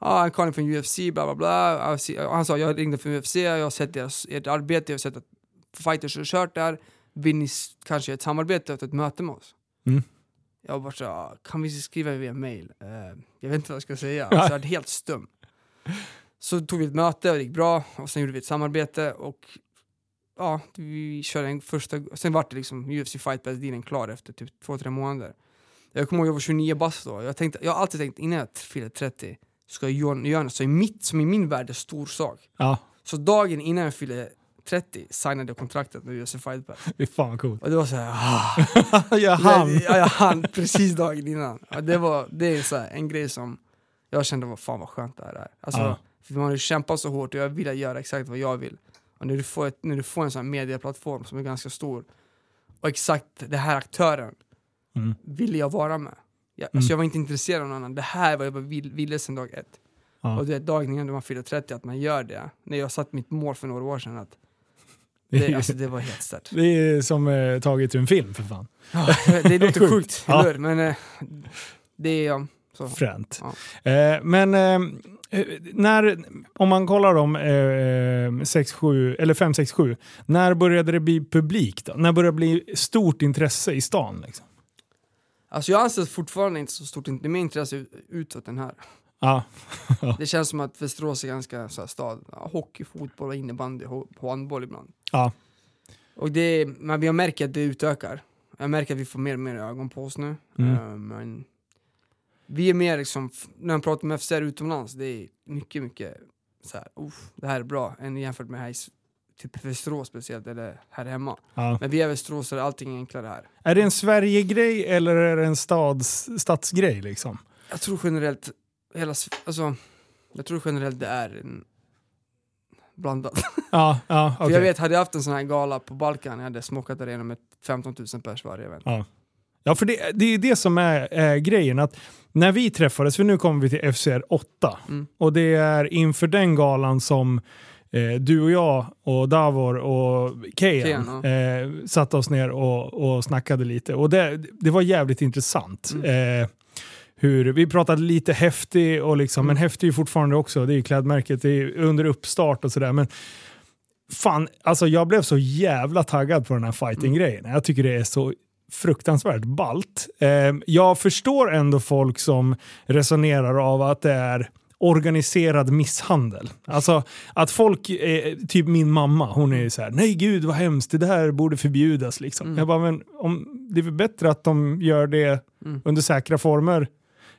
Ja, han calling från UFC, bla bla bla. Han sa, jag ringde från UFC, jag har sett deras, ert arbete, jag har sett att fighters har kört där. Vill ni kanske ett samarbete och ett möte med oss? Mm. Jag bara så, "Ja, kan vi skriva via mail? Eh, jag vet inte vad jag ska säga, alltså, jag är helt stum. Så tog vi ett möte och det gick bra, och sen gjorde vi ett samarbete och ja, vi körde en första, sen var det liksom UFC Fight Pass dealen klar efter typ två, tre månader. Jag kommer ihåg jag var 29 bast då, jag, tänkte, jag har alltid tänkt innan jag fyller 30 ska jag göra något som i, mitt, som i min värld är stor sak. Ja, Så dagen innan jag fyllde 30 signade jag kontraktet med UFC Fight Pass. fy fan vad coolt. Och det var så här, ah. jag hann. Ja, jag hann precis dagen innan. Ja, det, var, det är så här, en grej som jag kände, vad fan vad skönt det här är. Alltså, Ja. för man har ju kämpat så hårt och jag vill göra exakt vad jag vill. Och när du får, ett, när du får en sån här medieplattform som är ganska stor och exakt den här aktören Mm. ville jag vara med. Jag, Mm. alltså jag var inte intresserad av någon annan. Det här var jag bara vill, ville sedan dag ett. Ja. Och det är dagen innan man fyller 30 att man gör det. När jag satt mitt mål för några år sedan. Att det, alltså, det var helt stört. Det är som eh, taget ur en film för fan. Ja, det låter Sjukt. sjukt, Ja. hur? Men eh, det är ja, så. Fränt. Ja. Eh, men eh, när, om man kollar om eh, 6, 7, eller 5, 6, 7, när började det bli publik då? När började det bli stort intresse i stan? Liksom? Alltså jag anser fortfarande inte så stort, det är mer intresse ut- utåt den här. Ja. Det känns som att Västerås är ganska så här, stad, hockey, fotboll, innebandy, handboll ibland. ja. Och det, men jag märker att det utökar. Jag märker att vi får mer och mer ögon på oss nu. Mm. Eh, men vi är mer liksom, när man pratar med FCR utomlands, det är mycket, mycket så här, "Uff, det här är bra, än jämfört med här i typ Västerås speciellt, eller här hemma. ja. Men vi är Västerås är allting enklare här. Är det en Sverige-grej eller är det en stads, stadsgrej? Liksom? Jag tror generellt, hela, alltså, jag tror generellt det är en blandat. Ja, ja För okej. jag vet, hade jag haft en sån här gala på Balkan, jag hade smokat arenan med 15 000 pers varje event. Ja. Ja, för det, det är det som är, är grejen. Att när vi träffades, för nu kommer vi till FCR 8, Mm. och det är inför den galan som eh, du och jag och Davor och Kejan Kejan, eh, satte oss ner och, och snackade lite. Och det, det var jävligt intressant. Mm. Eh, hur, vi pratade lite häftig, och liksom, Mm. men häftig är ju fortfarande också, det är ju klädmärket, det är under uppstart och sådär. Men fan, alltså jag blev så jävla taggad på den här fighting-grejen. Jag tycker det är så fruktansvärt balt. Eh, jag förstår ändå folk som resonerar av att det är organiserad misshandel. Alltså att folk, eh, typ min mamma, hon är ju så här: nej gud vad hemskt, det där borde förbjudas. Liksom. Mm. Jag bara, men om, det är väl bättre att de gör det Mm. under säkra former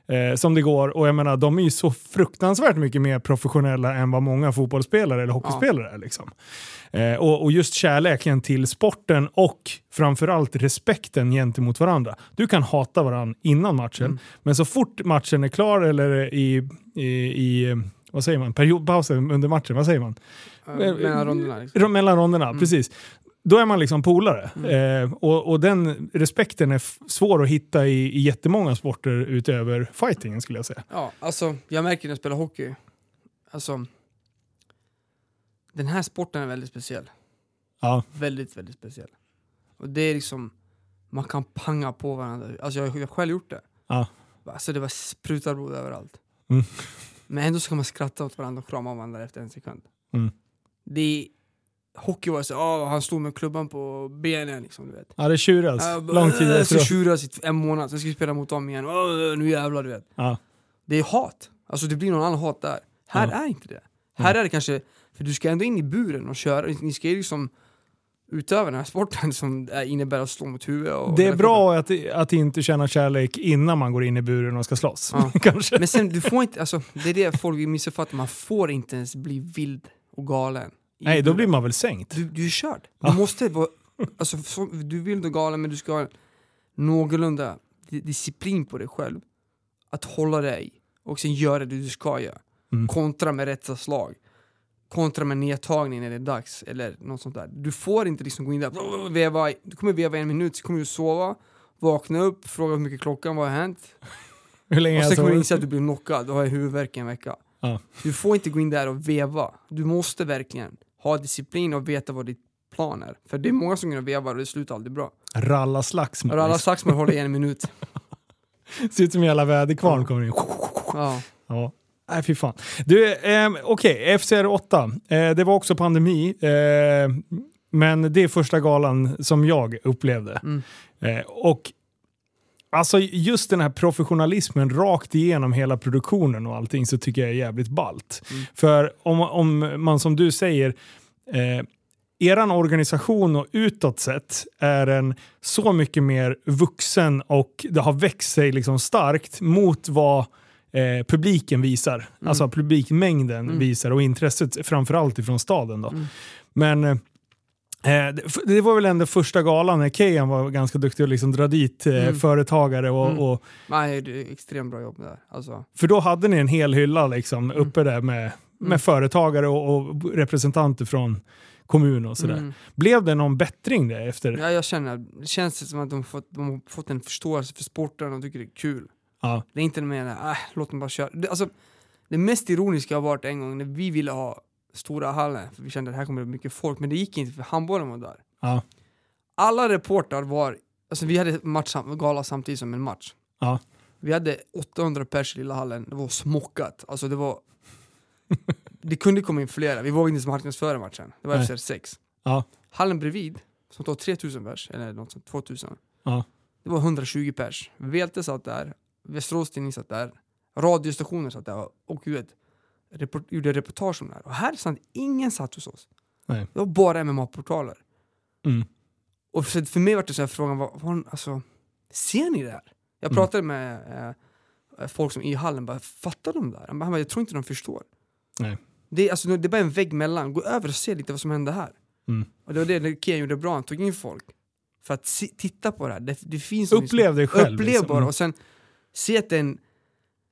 eh, som det går. Och jag menar, de är ju så fruktansvärt mycket mer professionella än vad många fotbollsspelare eller hockeyspelare är. Liksom. Eh, och, och just kärleken till sporten och framförallt respekten gentemot varandra. Du kan hata varandra innan matchen, Mm. men så fort matchen är klar eller i, i, i vad säger man, periodpausen under matchen, vad säger man? Eh, Mellan ronderna liksom. Mellan ronderna, Mm. precis. Då är man liksom polare. Eh, och, och den respekten är svår att hitta i, i jättemånga sporter utöver fightingen skulle jag säga. Ja, alltså jag märker när jag spelar hockey, alltså den här sporten är väldigt speciell. Ja, Väldigt, väldigt speciell. Och det är liksom, man kan panga på varandra. Alltså jag, har själv gjort det. Ja. Alltså det var sprutar blod överallt. Mm. Men ändå så kan man skratta åt varandra och krama varandra efter en sekund. Mm. Det är, hockey var så, åh, han stod med klubban på benen liksom, du vet. ja det tjuras. Äh, Lång tid ska efteråt. tjuras i en månad, sen ska vi spela mot dem igen. Åh, nu jävlar du vet. Ja. Det är hat. Alltså det blir någon annan hat där. Här Ja. är inte det. Här är det kanske, för du ska ändå in i buren och köra, ni ska ju liksom utöva den här sporten som är- innebär att slå mot huvudet. Och Det är bra att, att inte känna kärlek innan man går in i buren och ska slåss. Ja. Kanske. Men sen, du får inte, alltså, det är det folk missuppfattar, man får inte ens bli vild och galen. Nej, då blir man väl sänkt. Du, du är körd. Du Ja. måste vara, alltså, så, du vild och galen men du ska ha någorlunda di- disciplin på dig själv. Att hålla dig och sen göra det du ska göra. Mm. Kontra med rätta slag. Kontra med nedtagning när det är dags eller något sånt där. Du får inte liksom gå in där och veva, du kommer veva en minut, så kommer du sova, vakna upp, fråga hur mycket klockan, vad har hänt? Hur länge Och sen kommer du inse att du blir knockad, du har huvudvärk i en vecka. Ja. Du får inte gå in där och veva. Du måste verkligen ha disciplin och veta vad ditt plan är. För det är många som och vevar och det slutar aldrig bra. Ralla slagsmål. Och alla slagsmål håller i en minut. Ser ut som en jävla väderkvarn kommer in. Ja. Ja. Nej, fy fan. Du, eh, okej, FCR 8. Eh, det var också pandemi. Eh, men det är första galan som jag upplevde. Mm. Eh, och alltså just den här professionalismen rakt igenom hela produktionen och allting så tycker jag är jävligt ballt. Mm. För om, om man som du säger, eh, eran organisation och utåt sett är en så mycket mer vuxen och det har växt sig liksom starkt mot vad eh, publiken visar. Alltså publikmängden Mm. visar och intresset framförallt ifrån staden. Då. Mm. Men eh, det, det var väl ändå första galan när Kejan var ganska duktig att liksom dra dit eh, Mm. företagare. Och, Mm. och, det är extremt bra jobb där. Alltså. för då hade ni en hel hylla liksom, Mm. uppe där med, med Mm. företagare och, och representanter från kommun och sådär. Mm. Blev det någon bättring där efter? Ja, jag känner, det känns som att de, fått, de har fått en förståelse för sporten och tycker det är kul. Ja. Det är inte mer äh, låt dem bara köra. Det, alltså, det mest ironiska har varit en gång när vi ville ha stora hallen, för vi kände att här kommer det mycket folk, men det gick inte för handbollen var där. Ja. Alla reportrar var, alltså vi hade match, gala samtidigt som en match. Ja. Vi hade 800 pers i lilla hallen, det var smockat. Alltså det var... det kunde komma in flera, vi vågade inte ens marknadsföra matchen. Det var Nej. efter 6. Ja. Hallen bredvid, som tar 3000 pers, eller något sånt, 2000. Ja. Det var 120 pers. Velte satt där, Västerås Tidning satt där, radiostationer satt där och du vet, report, gjorde reportage om det här. Och här satt ingen satt hos oss. Nej. Det var bara MMA-portaler. Mm. Och för, för mig var det så här frågan, vad, vad, alltså, ser ni det här? Jag Mm. pratade med eh, folk som i hallen, bara, fattar de det här? Han bara, jag tror inte de förstår. Nej. Det alltså, det är bara en vägg mellan, gå över och se lite vad som händer här. Mm. Och det var det Kian gjorde bra, han tog in folk. För att se, titta på det här, det, det finns Upplev det själv. Upplev liksom. bara och sen se att det är en...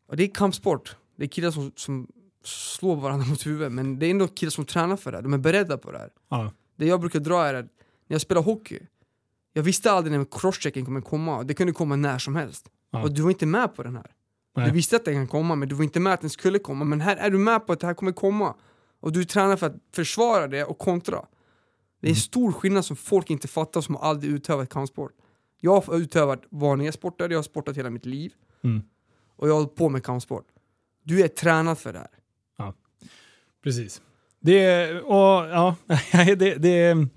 Och det är kampsport, det är killar som, som slår varandra mot huvudet men det är ändå killar som tränar för det här, de är beredda på det här. Ja. Det jag brukar dra är att när jag spelar hockey, jag visste aldrig när crosschecken kommer komma, det kunde komma när som helst. Ja. Och du var inte med på den här. Nej. Du visste att den kan komma men du var inte med att den skulle komma, men här är du med på att det här kommer komma. Och du tränar för att försvara det och kontra. Det är en Mm. stor skillnad som folk inte fattar som aldrig utövat kampsport. Jag har utövat vanliga sporter, jag har sportat hela mitt liv. Mm. Och jag har hållit på med kampsport. Du är tränad för det här. Precis. Det, och, ja, det, det,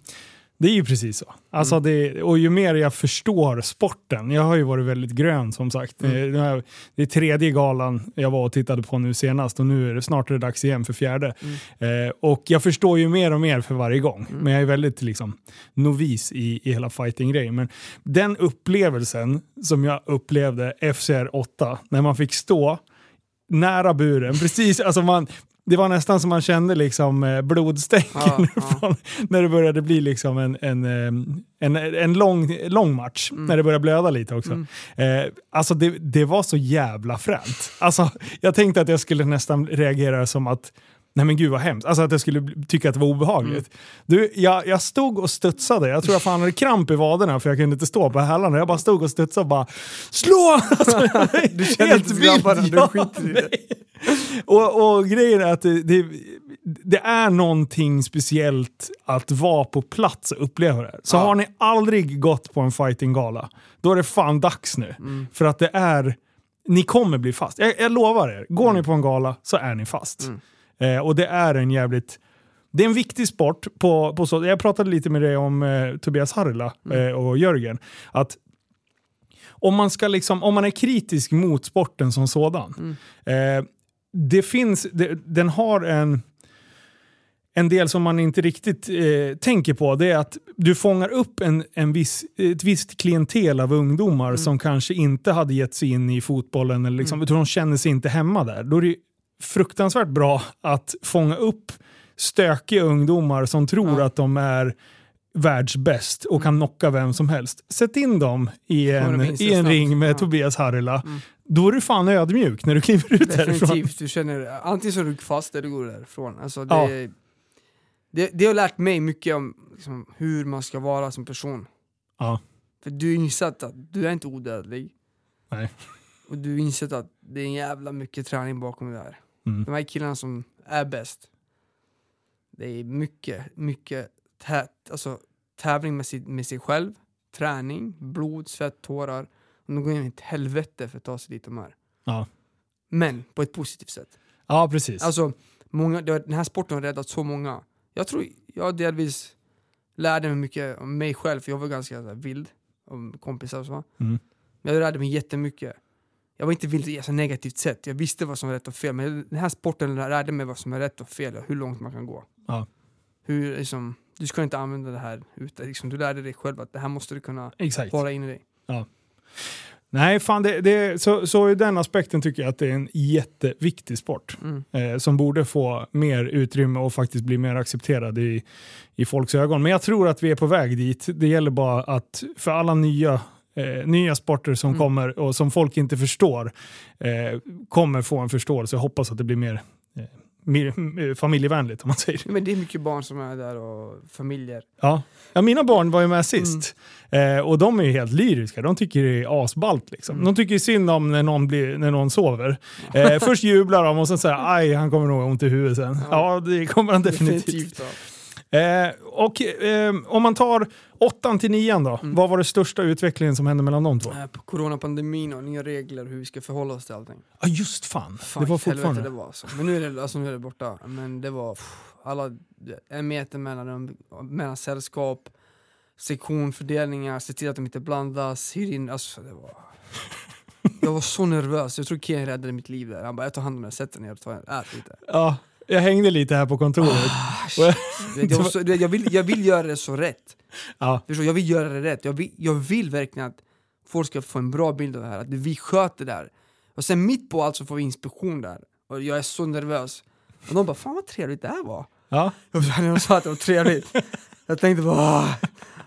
Det är ju precis så. Alltså Mm. det, och ju mer jag förstår sporten, jag har ju varit väldigt grön som sagt. Mm. Det, här, det är tredje galan jag var och tittade på nu senast och nu är det snart är det dags igen för fjärde. Mm. Eh, och jag förstår ju mer och mer för varje gång. Men jag är väldigt liksom, novis i, i hela fighting-grejen. Men den upplevelsen som jag upplevde FCR 8, när man fick stå nära buren, precis, alltså man, det var nästan som man kände liksom eh, blodstänken Ja, när det började bli liksom en, en, eh, en, en lång, lång match. Mm. När det började blöda lite också. Eh, alltså det, det var så jävla fränt. Alltså, jag tänkte att jag skulle nästan reagera som att Nej men gud vad hemskt. Alltså att jag skulle tycka att det var obehagligt. Mm. Du, jag, jag stod och studsade. Jag tror jag fan hade kramp i vaderna för jag kunde inte stå på hälarna. Jag bara stod och studsade och bara Slå! Alltså, Du känner inte grabbarna, du skiter i det. Och, och grejen är att det, det, det är någonting speciellt att vara på plats och uppleva det. Så Ja. har ni aldrig gått på en fightinggala, då är det fan dags nu. Mm. För att det är, ni kommer bli fast. Jag, jag lovar er, går ni på en gala så är ni fast. Mm. Eh, och det är en jävligt det är en viktig sport. På, på så, jag pratade lite med dig om eh, Tobias Harila Mm. eh, och Jörgen. Att om man, ska liksom, om man är kritisk mot sporten som sådan. Mm. Eh, det finns, det, den har en, en del som man inte riktigt eh, tänker på. Det är att du fångar upp en, en viss, ett visst klientel av ungdomar Mm. som kanske inte hade gett sig in i fotbollen. Eller liksom, utan De känner sig inte hemma där. Då är det fruktansvärt bra att fånga upp stökiga ungdomar som tror Ja. att de är världsbäst och kan knocka vem som helst. Sätt in dem i Mm. En, i en ring med Ja. Tobias Harila. Mm. Då är du fan ödmjuk när du kliver ut därifrån. Definitivt, du känner antingen så är du fast eller du går därifrån. Alltså det, Ja. det, det har lärt mig mycket om liksom, hur man ska vara som person. Ja. För du har insett att du är inte odödlig. Nej. Och du har insett att det är en jävla mycket träning bakom det här. Mm. De här killarna som är bäst. Det är mycket, mycket tä alltså, tävling med sig, med sig själv, träning, blod, svett, tårar. Och de går in i ett helvete för att ta sig dit de är. Ja. Men på ett positivt sätt. ja, precis. Alltså, många, den här sporten har räddat så många. Jag tror jag delvis lärde mig mycket om mig själv, för jag var ganska så här, vild om kompisar och så. Mm. Men jag lärde mig jättemycket. Jag var inte vild i ett så negativt sätt, jag visste vad som var rätt och fel. Men den här sporten lärde mig vad som är rätt och fel och hur långt man kan gå. Ja. Hur, liksom, du ska inte använda det här ute. Liksom, du lärde dig själv att det här måste du kunna Exakt. hålla in i dig. Nej, fan, det, det, så, så i den aspekten tycker jag att det är en jätteviktig sport. Mm. Eh, som borde få mer utrymme och faktiskt bli mer accepterad i, i folks ögon. Men jag tror att vi är på väg dit. Det gäller bara att för alla nya eh, nya sporter som Mm. kommer och som folk inte förstår eh, kommer få en förståelse. Jag hoppas att det blir mer eh, mer- familjevänligt om man säger. Men det är mycket barn som är där och familjer. Ja. ja, mina barn var ju med sist. Eh, och de är ju helt lyriska. De tycker det är asballt. Liksom. Mm. De tycker synd om när någon, blir, när någon sover. Eh, först jublar de och sen säger aj, han kommer nog ha ont i huvudet sen. Ja, Ja. det kommer han definitivt. ja. Eh, och eh, om man tar åttan till nian då. Mm. Vad var det största utvecklingen som hände mellan de två? Eh, På coronapandemin och nya regler hur vi ska förhålla oss till allting. Ja, just fan. Fan, det var fortfarande... det var så. Men nu är det, alltså, nu är det borta. Men det var pff, alla, en meter mellan, dem, mellan sällskap, sektionfördelningar, se till att de inte blandas, hyr in, alltså det var... Jag var så nervös, jag tror Ken räddade mitt liv där. Han bara, jag tar hand om det, sätt dig ner och en, ät lite. Ja, jag hängde lite här på kontoret. Ah. Du vet, jag, så, jag, vill, jag vill göra det så rätt. Ja, Förstår, jag vill göra det rätt. Jag vill, jag vill verkligen att folk ska få en bra bild av det här, att vi sköter det här. Och sen mitt på allt så får vi inspektion där. Och jag är så nervös. Och de bara, fan vad trevligt det här var. ja. Jag när de sa att det var trevligt. Jag tänkte bara, "Ah."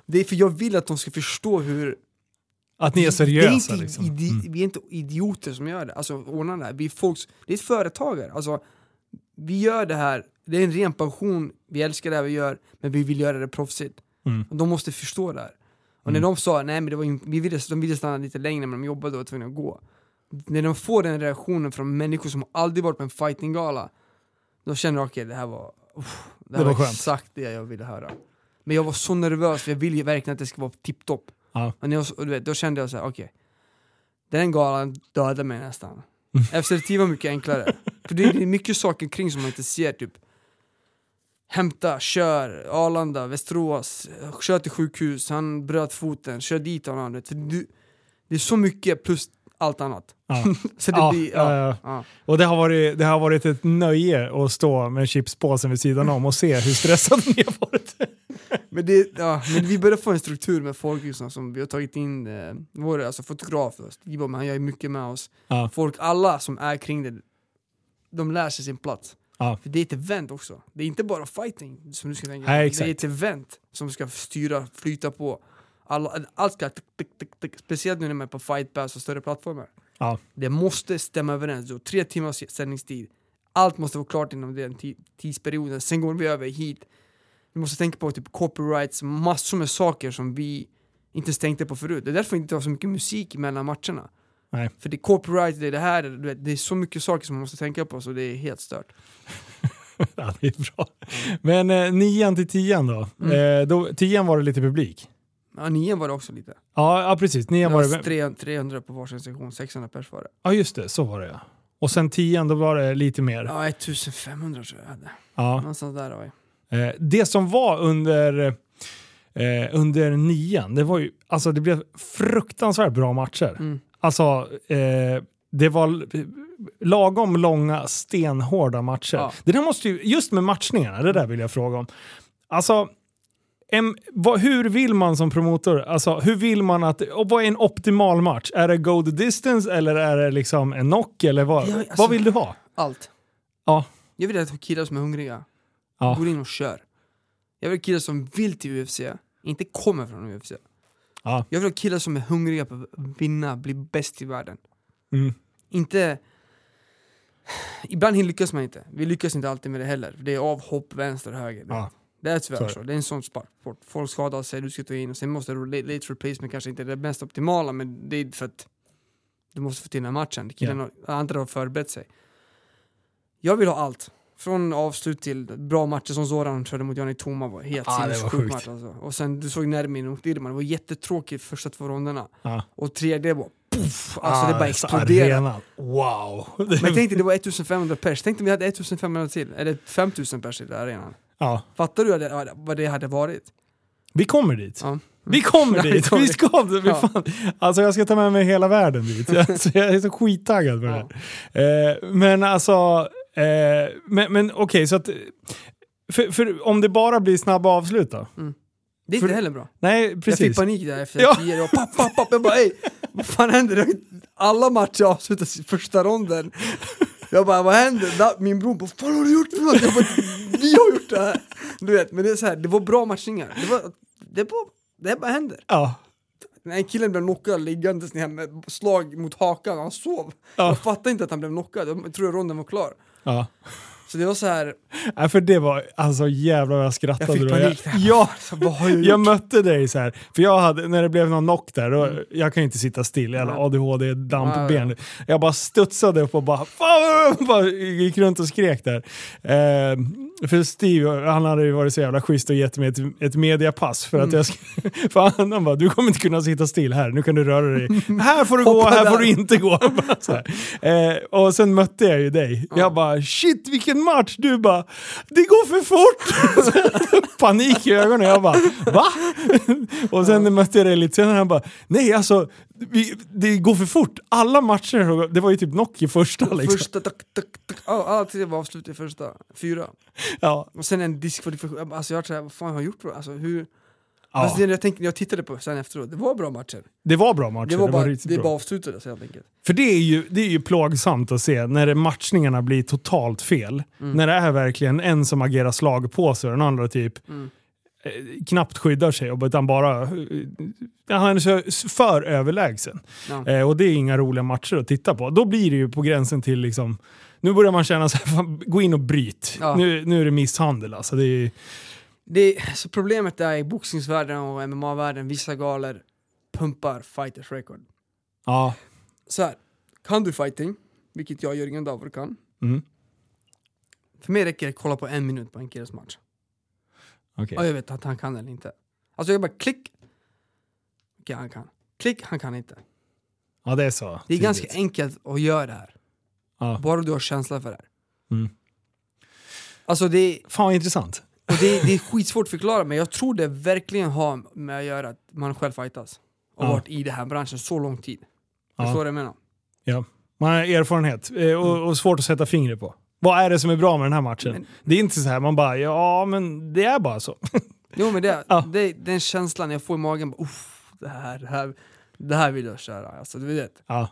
det är för jag vill att de ska förstå hur... Att ni är det är seriösa inte, liksom. Mm. Vi är inte idioter som gör det, alltså ordnar det här. Vi är folks, det är företagare. Alltså, vi gör det här, det är en ren passion, vi älskar det här vi gör, men vi vill göra det proffsigt. Mm. De måste förstå det här. Och Mm. när de sa nej men det var vi ville, de ville stanna lite längre men de jobbade och var tvungna att gå. När de får den reaktionen från människor som aldrig varit på en fightinggala, då känner jag okej det här var, uff, det här Det var var, exakt det jag ville höra. Men jag var så nervös för jag ville ju verkligen att det ska vara tipptopp. Ja. Och när jag, och du vet, då kände jag så här: okej, den galan dödade mig nästan. FCT var mycket enklare. För det är mycket saker kring som man inte ser, typ hämta, kör, Arlanda, Västerås, kör till sjukhus, han bröt foten, kör dit honom. För du, det är så mycket plus allt annat. Ja. Så det Ja, blir, ja. ja. Och det har, varit, det har varit ett nöje att stå med chipspåsen vid sidan om och se hur stressad ni har varit. Men, det, ja, men vi börjar få en struktur med folkhusen som vi har tagit in, eh, vår alltså fotografer, Stig Boman, han gör mycket med oss. Ja. Folk, alla som är kring det, de lär sig sin plats. Ja. För det är ett event också. Det är inte bara fighting som du ska tänka Nej. Det är ett event som ska styra, flyta på. Alla, allt ska, tick, tick, tick, speciellt nu när man är på fight pass och större plattformar. Ja. Det måste stämma överens. Har tre timmars sändningstid. Allt måste vara klart inom den ti- tidsperioden. Sen går vi över hit. Vi måste tänka på typ copyrights, massor med saker som vi inte ens tänkte på förut. Det är därför vi inte har så mycket musik mellan matcherna. Nej. För det är copyright, det är det här, du det är så mycket saker som man måste tänka på så det är helt stört. ja, det är bra. Men eh, nian till tian då? Mm. Eh, då? Tian var det lite publik. Ja, nian var det också lite. Ja, ja precis. Det Nian var var det. 300, 300 på varsin sektion, 600 pers var det. Ja, just det. Så var det ja. Och sen tian, då var det lite mer. Ja, 1500 tror jag hade. Ja. Någonstans där var jag. Eh, det som var under, eh, under nian, det var ju, alltså det blev fruktansvärt bra matcher. Mm. Alltså, eh, det var lagom långa, stenhårda matcher. Ja. Det där måste ju, just med matchningarna, det där vill jag fråga om. Alltså, en, vad, hur vill man som promotor, alltså hur vill man att, och vad är en optimal match? Är det go the distance eller är det liksom en knock eller vad, Ja, alltså- vad vill du ha? Allt. Ja. Jag vill att killar som är hungriga Ja. går in och kör. Jag vill ha killar som vill till UFC, inte kommer från UFC. Ja. Jag vill ha killar som är hungriga på att vinna, bli bäst i världen. Mm. Inte... Ibland lyckas man inte. Vi lyckas inte alltid med det heller. Det är avhopp, vänster, höger. Ja. Det är tyvärr så. Det är en sån sport. Folk skadar sig, du ska ta in och sen måste du late replacement kanske inte är det mest optimala men det är för att du måste få till den här matchen. Killarna, andra har förberett sig. Jag vill ha allt. Från avslut till bra matcher som Zoran körde mot Jani Toma var helt Ja, var sinnessjuk match alltså. Och sen du såg Nermin mot Dirman, det var jättetråkigt första två ronderna. Ja. Och tredje var puff, alltså det bara Ah, exploderade. Wow! Men tänk dig, det var 1500 pers. Tänk om vi hade 1500 till, eller 5000 pers i den arenan. ja. Fattar du vad det- hade varit? Vi kommer dit. Ja. Vi kommer Ja, dit. Vi dit. ska vi Ja. fan. Alltså jag ska ta med mig hela världen dit. Alltså, jag är så skittaggad på det här. Eh, men alltså, eh, men, men okej så att, för, för om det bara blir snabba avslut då? Det är För- inte heller bra. Nej, Jag fick precis. panik där efter Ja. tio. Jag bara, papp, papp, papp. Jag bara, ey, vad fan händer? Alla matcher avslutas i första ronden. Jag bara, vad händer? Min bror bara, vad har du gjort för något? Jag bara, vi har gjort det här. Du vet, men det är så här, det var bra matchningar. Det, var, det, bara, det bara händer. Ja. Nej, killen blev knockad liggandes ner med slag mot hakan, han sov. Ja. Jag fattade inte att han blev knockad, jag tror ronden var klar. ja. Så det var så här, Nej, för det var, alltså jävlar vad jag skrattade. jag fick då. panik. Jag, ja, Så, vad har jag gjort? jag mötte dig så här. För jag hade, när det blev någon knock där, då, jag kan ju inte sitta still, jävla Nej. ADHD-dampben. Jag bara studsade upp och bara, fan, bara gick runt och skrek där. Eh, för Steve, han hade ju varit så jävla schysst och gett mig ett, ett mediapass för att Mm. jag sk- för han, han bara, du kommer inte kunna sitta still här, nu kan du röra dig. Här får du gå, här får där. du inte gå. Bara. Eh, och sen mötte jag ju dig. Jag bara, shit vilken match! Du bara, det går för fort! Panik i ögonen. Jag bara, va? och sen mötte jag dig lite senare han bara, nej alltså, vi, det går för fort. Alla matcher, det var ju typ knock i första liksom. Första, tack, tack, tack. Alla tre var avslut i första, fyra. Ja, Och sen en diskvalifikation, alltså jag var såhär, vad fan har jag gjort bra? Alltså hur? Ja. Fast det jag, tänkte, jag tittade på sen efteråt, det var bra matcher. Det var bra matcher. Det var bara, det bra. bara avslutades helt enkelt. För det är, ju, det är ju plågsamt att se när det- matchningarna blir totalt fel. Mm. När det är verkligen en som agerar slag på sig och den andra typ Mm. eh, knappt skyddar sig utan bara... eh, han är för överlägsen. Ja. Eh, och det är inga roliga matcher att titta på. Då blir det ju på gränsen till liksom... Nu börjar man känna så här, fan, gå in och bryt. Ja. Nu, nu är det misshandel alltså. Det är, Det, så problemet är i boxningsvärlden och MMA-världen, vissa galor pumpar fighters record. ja. Så här, kan du fighting, vilket jag Jörgen Davor kan, Mm. för mig räcker det att kolla på en minut på en killes match. Okej. Och jag vet att han kan eller inte. Alltså jag bara klick, okej han kan. Klick, han kan inte. Ja, det är så. Det är tydligt. ganska enkelt att göra det här. Ja. Bara du har känsla för det här. Mm. Alltså det är, Fan vad intressant. Och det, det är skitsvårt att förklara, men jag tror det verkligen har med att göra att man själv fightas. Och Ja. varit i den här branschen så lång tid. Ja. Förstår du vad jag menar? Ja. Man har erfarenhet eh, och, och svårt att sätta fingret på. Vad är det som är bra med den här matchen? Men- det är inte så här man bara, ja men det är bara så. Jo men det, Ja. det, den känslan jag får i magen, "Uff, det här, det här, det här vill jag köra. Alltså, du vet, ja.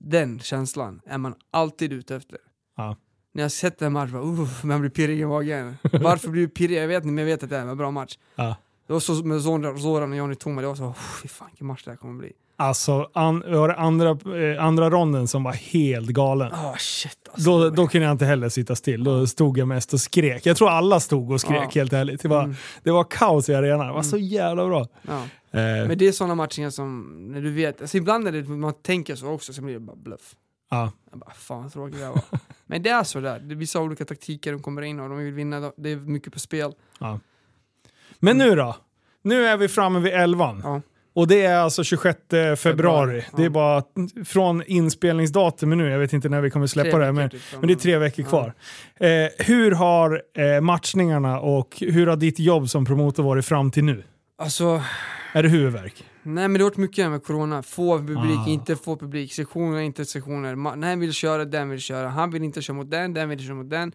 den känslan är man alltid ute efter. Ja. När jag sett en match, bara, uff, man blir pirrig i magen. Varför blir du pirrig? Jag vet inte, men jag vet att det är en bra match. Ja. Det var så med Zoran och Johnny Toma, det var så, "Uff, fy fan vilken match det här kommer bli. Alltså, an, var det andra, eh, andra ronden som var helt galen. Ah shit alltså. Då, då kunde jag inte heller sitta still. Då stod jag mest och skrek. Jag tror alla stod och skrek Ja. helt ärligt. Det var, Mm. det var kaos i arenan. Det var så jävla bra. ja. Eh, Men det är sådana matcher som, när du vet, alltså ibland är det man tänker så också, sen blir det bara bluff. Ja. Jag bara, fan vad det här var. Men det är så där. Det är vissa olika taktiker de kommer in och de vill vinna, det är mycket på spel. Men nu då? Nu är vi framme vid 11. Ja. Och det är alltså 26 februari. Februari, Det är ja. bara från inspelningsdatumet nu. Jag vet inte när vi kommer släppa Tre det. Men, typ, men det är tre veckor Ja. kvar. Eh, hur har eh, matchningarna och hur har ditt jobb som promotor varit fram till nu? Alltså, Är det huvudvärk? Nej men det har varit mycket med corona. Få publik, Ah. inte få publik, sektioner, inte sektioner. Ma- Den vill köra, den vill köra. Han vill inte köra mot den, den vill köra mot den.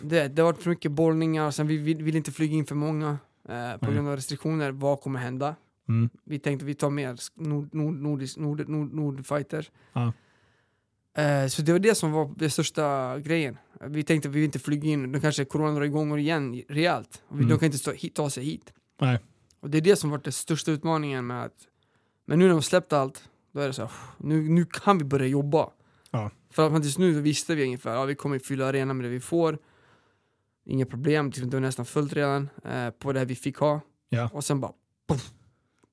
Det, det har varit för mycket bollningar, sen vi vill, vill inte flyga in för många eh, på Nej. grund av restriktioner. Vad kommer hända? Mm. Vi tänkte vi tar mer nord, nord, nordisk, nord, nord, nordfighter. Ja. Eh, så det var det som var den största grejen. Vi tänkte att vi vill inte flyga in, då kanske corona drar igång igen rejält. Mm. De kan inte stå, hit, ta sig hit. Nej. Och det är det som varit den största utmaningen med att Men nu när de släppt allt, då är det så här, nu, nu kan vi börja jobba. Ja. För att tills nu visste vi ungefär, ja vi kommer fylla arenan med det vi får. Inga problem, typ, det var nästan fullt redan eh, på det här vi fick ha. Ja. Och sen bara.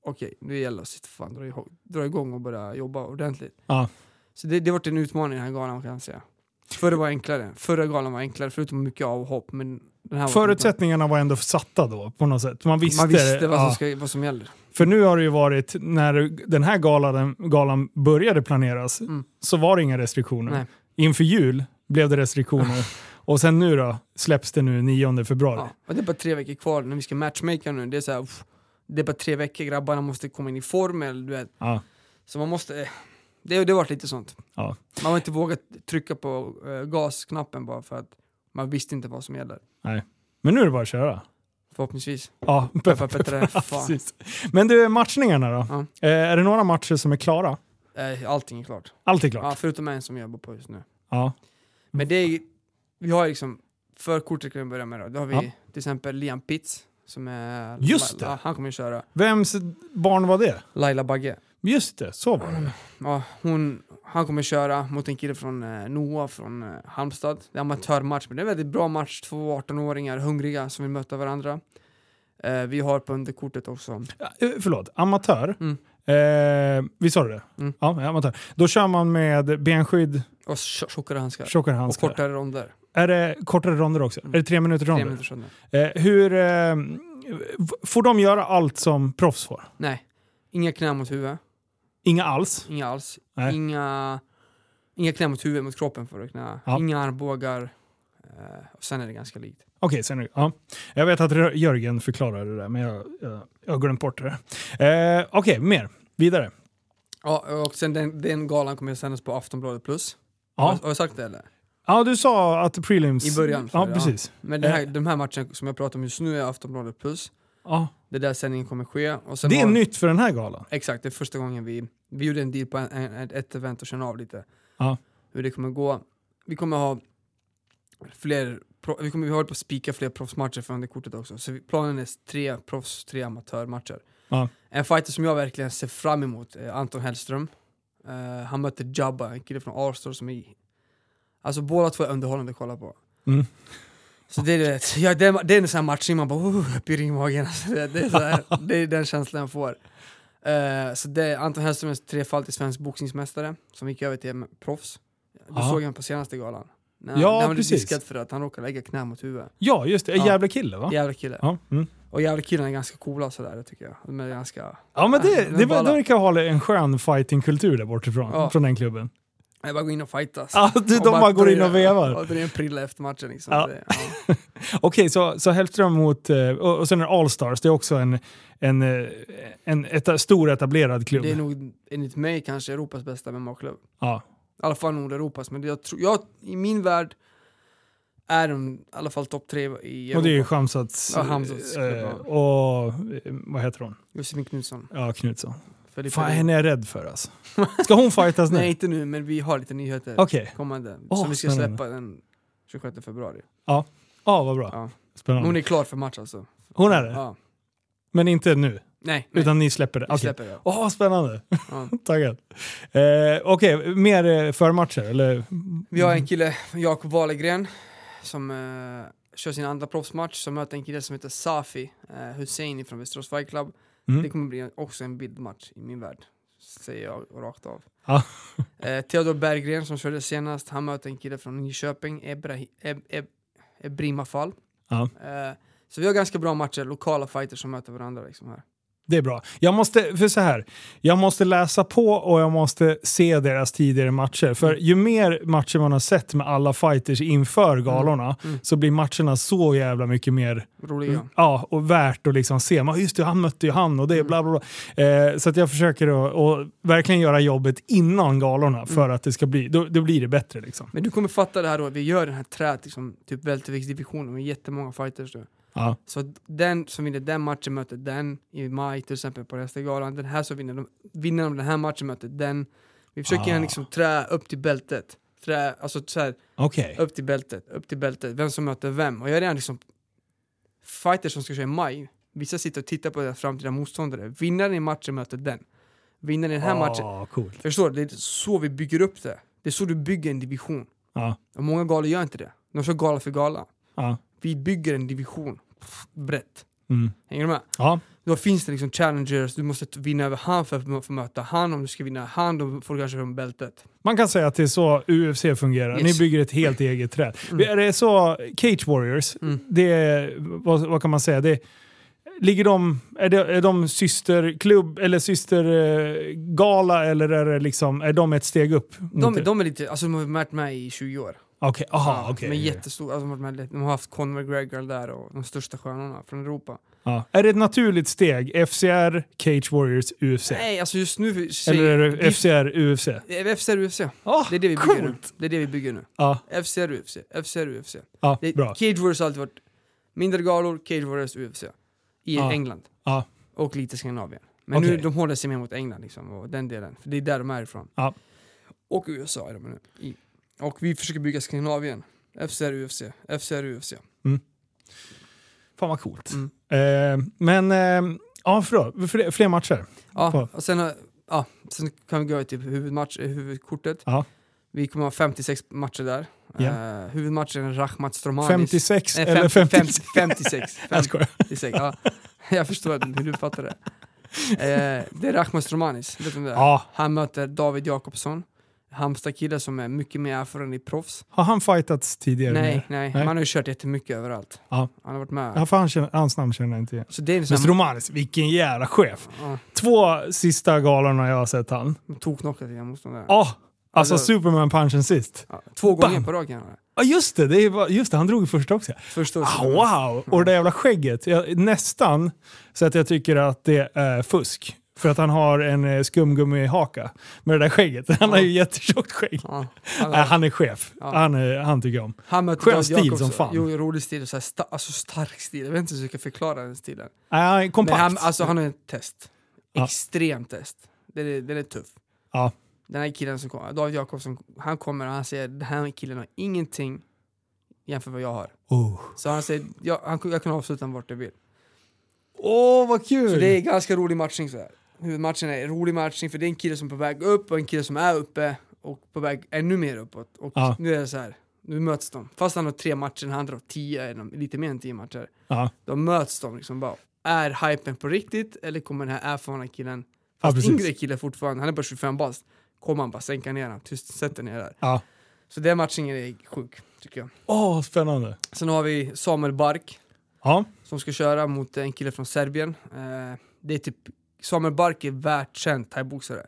Okej, nu gäller det att sitta fan, dra, dra igång och börja jobba ordentligt. Ja. Så det, det har varit en utmaning den här galan kan jag säga. Förra var enklare. Förra galan var enklare, förutom mycket avhopp. Men den här Förutsättningarna var ändå satta då på något sätt. Man visste, Man visste vad, som ja. ska, vad som gäller. För nu har det ju varit, när den här galan, galan började planeras, Mm. så var det inga restriktioner. Nej. Inför jul blev det restriktioner. och sen nu då, släpps det nu 9 februari. Ja, det är bara tre veckor kvar när vi ska matchmaka nu. Det är så här, det är bara tre veckor, grabbarna måste komma in i form. Eller, du vet. Ja. Så man måste... Det, det varit lite sånt. Ja. Man har inte vågat trycka på eh, gasknappen bara för att man visste inte vad som gäller. Men nu är det bara att köra. Förhoppningsvis. Ja, Peppa Petre, precis. Men du, matchningarna då? Ja. Eh, är det några matcher som är klara? Eh, allting är klart. Allt är klart? Ja, förutom en som jag jobbar på just nu. Ja. Men det är, vi har liksom, förkortet kan vi börja med då. Då har vi Ja. till exempel Liam Pitts, som är... Just det. Ja, han kommer ju köra. Vems barn var det? Laila Bagge. Just det, så var det. Ja, hon, han kommer köra mot en kille från eh, Noah från eh, Halmstad. Det är amatörmatch, men det är en väldigt bra match. Två 18-åringar, hungriga, som vill möta varandra. Eh, vi har på underkortet också. Ja, eh, förlåt, amatör. Mm. Eh, visst sa du det? Mm. Ja, amatör. Då kör man med benskydd, Och tj- tjockare handskar. tjockare och handskar. kortare ronder. Är det kortare ronder också? Mm. Är det tre minuter Tre ronder? minuters ronder. Eh, hur, eh, får de göra allt som proffs får? Nej, inga knä mot huvud. Inga alls? Inga alls. Nej. Inga, inga knä mot huvud, mot kroppen för att knä. Ja. Inga armbågar. Eh, och sen är det ganska likt. Okej, sen är det- ja. Jag vet att Jörgen förklarade det där, men jag, jag, jag har glömt bort det. Eh, Okej, mer. Vidare. Ja, och sen den, den galan kommer att sändas på Aftonbladet plus. Ja. Har, har jag sagt det eller? ja, du sa att prelims... I början, Ja, så, ja. precis. Men här, Eh. de här matcherna som jag pratar om just nu är Aftonbladet plus. Ja. Det är där sändningen kommer ske. Och sen Det är har, nytt för den här galan. Exakt, det är första gången vi, vi gjorde en deal på en, en, ett event och känna av lite Ja. hur det kommer gå. Vi kommer ha fler, vi kommer vi håller på att spika fler proffsmatcher för underkortet också. Så vi, planen är tre proffs, tre amatörmatcher. Ja. En fighter som jag verkligen ser fram emot är Anton Hellström. Eh, han möter Jabba, en kille från Arstor som är... Alltså båda två är underhållande att kolla på. Mm. Så det är, ja, det, är, det är en sån här matchning man bara oh, pirrig i magen. Alltså, det, det, är här, det är den känslan jag får. Eh, så det är Anton Hellström är trefaldig svensk boxningsmästare som gick över till proffs. Du Ja. såg han på senaste galan. När, Ja, när han blev diskad för att han råkade lägga knä mot huvudet. Ja, just det. En Ja. jävla kille va? Jävla kille. Ja, mm. Och jävla killarna är ganska coola sådär, tycker jag. De är ganska... ja men det, Ja, det, det verkar ha en skön fightingkultur där bortifrån, Ja. från den klubben. Jag bara går in och fightas. Ja, du, de bara går in och vevar. Och drar en prilla efter matchen liksom. Ja. Det, ja. Okej, så, så Hellström mot... eh, Och, och sen är det Allstars, det är också en, en, eh, en eta, stor etablerad klubb. Det är nog enligt mig kanske Europas bästa MMA-klubb. Ja. I alla fall Nordeuropas, men jag tror, jag, i min värld är de i alla fall topp tre i Och det är ju Europa. Hamzats... Ja, Hamzats klubb, eh, och vad heter hon? Josefin Knutsson. Ja, Knutsson. Felipe Fan, Lund. henne är jag rädd för alltså. Ska hon fightas nu? Nej, inte nu, men vi har lite nyheter Okej. kommande. Åh, som vi ska spännande. släppa den 26 februari. Ja, vad bra. Ja. Men Spännande. hon är klar för match alltså. Hon är det? Ja. Men inte nu? Nej, nej. Utan ni släpper det? vi Okej. släpper det. Åh, spännande. Ja. Taggad. Eh, Okej, mer eh, förmatcher? Eller? Vi har en kille, Jakob Wahlgren, som eh, kör sin andra proffsmatch, som möter en kille som heter Safi eh, Husseini från Västerås Fight Club. Mm. Det kommer bli också en bildmatch i min värld, säger jag rakt av. Ja. Eh, Theodor Berggren som körde senast, han möter en kille från Nyköping, Ebrahi, Eb, Eb, Ebrima Fall. Eh, så vi har ganska bra matcher, lokala fighters som möter varandra liksom här. Det är bra. Jag måste, för så här, jag måste läsa på och jag måste se deras tidigare matcher. För ju mer matcher man har sett med alla fighters inför galorna Mm. så blir matcherna så jävla mycket mer Roliga. ja, och värt att liksom se. Man, just det, han mötte ju han och det, Mm. bla bla bla. Eh, så att jag försöker att, att verkligen göra jobbet innan galorna för Mm. att det ska bli, då, då blir det bättre liksom. Men du kommer fatta det här då, vi gör den här trät, liksom, typ welterviktsdivisionen med jättemånga fighters då. Ja. Så den som vinner den matchen möter den i maj till exempel på Hästagalan. Den här som vinner, de, vinner de den här matchen möter den. Vi försöker Ah. liksom trä upp till bältet. Trä, alltså så här, Okej. upp till bältet, upp till bältet. Vem som möter vem. Och jag är redan liksom fighters som ska köra i maj. Vissa sitter och tittar på deras framtida motståndare. Vinnaren i matchen möter den. Vinnaren i den här matchen. Ah, coolt. Förstår du? Det är så vi bygger upp det. Det är så du bygger en division. Ja. Och många galor gör inte det. De kör gala för gala. Ja. Vi bygger en division. Brett. Mm. Hänger du med? Ja. Då finns det liksom challengers, du måste vinna över han för att få möta han. Om du ska vinna han, då får du kanske från bältet. Man kan säga att det är så UFC fungerar. Yes. Ni bygger ett helt eget träd. Mm. Är det så Cage Warriors, Mm. det är, vad, vad kan man säga? Det, ligger de, är, det, är de systerklubb eller systergala eller är, det liksom, är de ett steg upp? De, de är lite, alltså de har varit med i 20 år. Okej, aha, okej. De är jättestora, alltså, de, har de har haft Conor McGregor där och de största stjärnorna från Europa. Ja. Är det ett naturligt steg? FCR, Cage Warriors, UFC? Nej, alltså just nu... Eller är det vi- FCR, UFC? FCR UFC. Oh, Det är det vi bygger nu. coolt! Det är det vi bygger nu. Ja, FCR UFC, FCR UFC. ja Det, bra. Cage Warriors har alltid varit mindre galor, Cage Warriors UFC. I Ja. England. Ja. Och lite Skandinavien. Men nu Okej. de håller sig mer mot England liksom, och den delen. För det är där de är ifrån. Ja. Och USA är de nu. I. Och vi försöker bygga Skandinavien. FCR UFC, FCR UFC. Fan vad coolt. Mm. Eh, men, eh, ja, för fler, fler matcher. Ja, På. och sen, har- ja, sen kan vi gå till huvudmatch, eh, huvudkortet. Ja. Vi kommer ha 56 matcher där. Ja. Eh, huvudmatchen är Rahmat Stromanis. 56 Nej, eller 50, 56? 56. Jag skojar. 56 ja. Jag förstår hur du fattar det. Eh, det är Rahmat Stromanis, vet du vem det är? Ja. Han möter David Jakobsson, Halmstad-kille som är mycket mer erfaren i proffs. Har han fightats tidigare? Nej, nej, Nej. man har ju kört jättemycket överallt. Ja. Han har varit med. Ja, för han känner, hans namn känner jag inte igen. Så det är en Men Stromanis, vilken jävla chef. ja, Två sista galorna jag har sett han. toknockat sina motståndare. Åh! alltså Alltså- Superman-punchen sist. Ja, två gånger Bam! på raken. Ja just det, det är, just det, han drog första också. Första Ah, wow! Och det där jävla skägget. Jag, nästan så att jag tycker att det är fusk. För att han har en eh, skumgummi-haka med det där skägget. Han har ju jättetjockt skägg. Ja, han, Nej, han är chef. Ja. Han, är, han tycker jag om. han möter skön stil som fan. Jo, rolig stil. Så här, sta, alltså stark stil. Jag vet inte hur jag ska förklara den stilen. Är Men kompakt. han, alltså, han har ett test. Ja. Extremt test. Den är, den är tuff. Ja. Den här killen som kommer, David Jakobsson, han kommer och han säger den här killen har ingenting jämfört med vad jag har. Oh. Så han säger, jag, han, jag kan avsluta den vart jag vill. Åh, vad kul! Så det är ganska rolig matchning så här. Huvudmatchen är en rolig matchning för det är en kille som är på väg upp och en kille som är uppe och på väg ännu mer uppåt. Och Ja. nu är det så här. nu möts de. Fast han har tre matcher, han har tio, lite mer än tio matcher. Ja. Då möts de liksom bara. Är hypen på riktigt eller kommer den här erfarna killen, Ja, fast precis. yngre kille fortfarande, han är bara 25 bast, kommer han bara sänka ner honom, tyst sätter ner där. Ja. Så den matchningen är sjuk, tycker jag. Åh, spännande. Sen har vi Samuel Bark, Ja. som ska köra mot en kille från Serbien. Eh, det är typ, Samuel Bark är världskänd thaiboxare.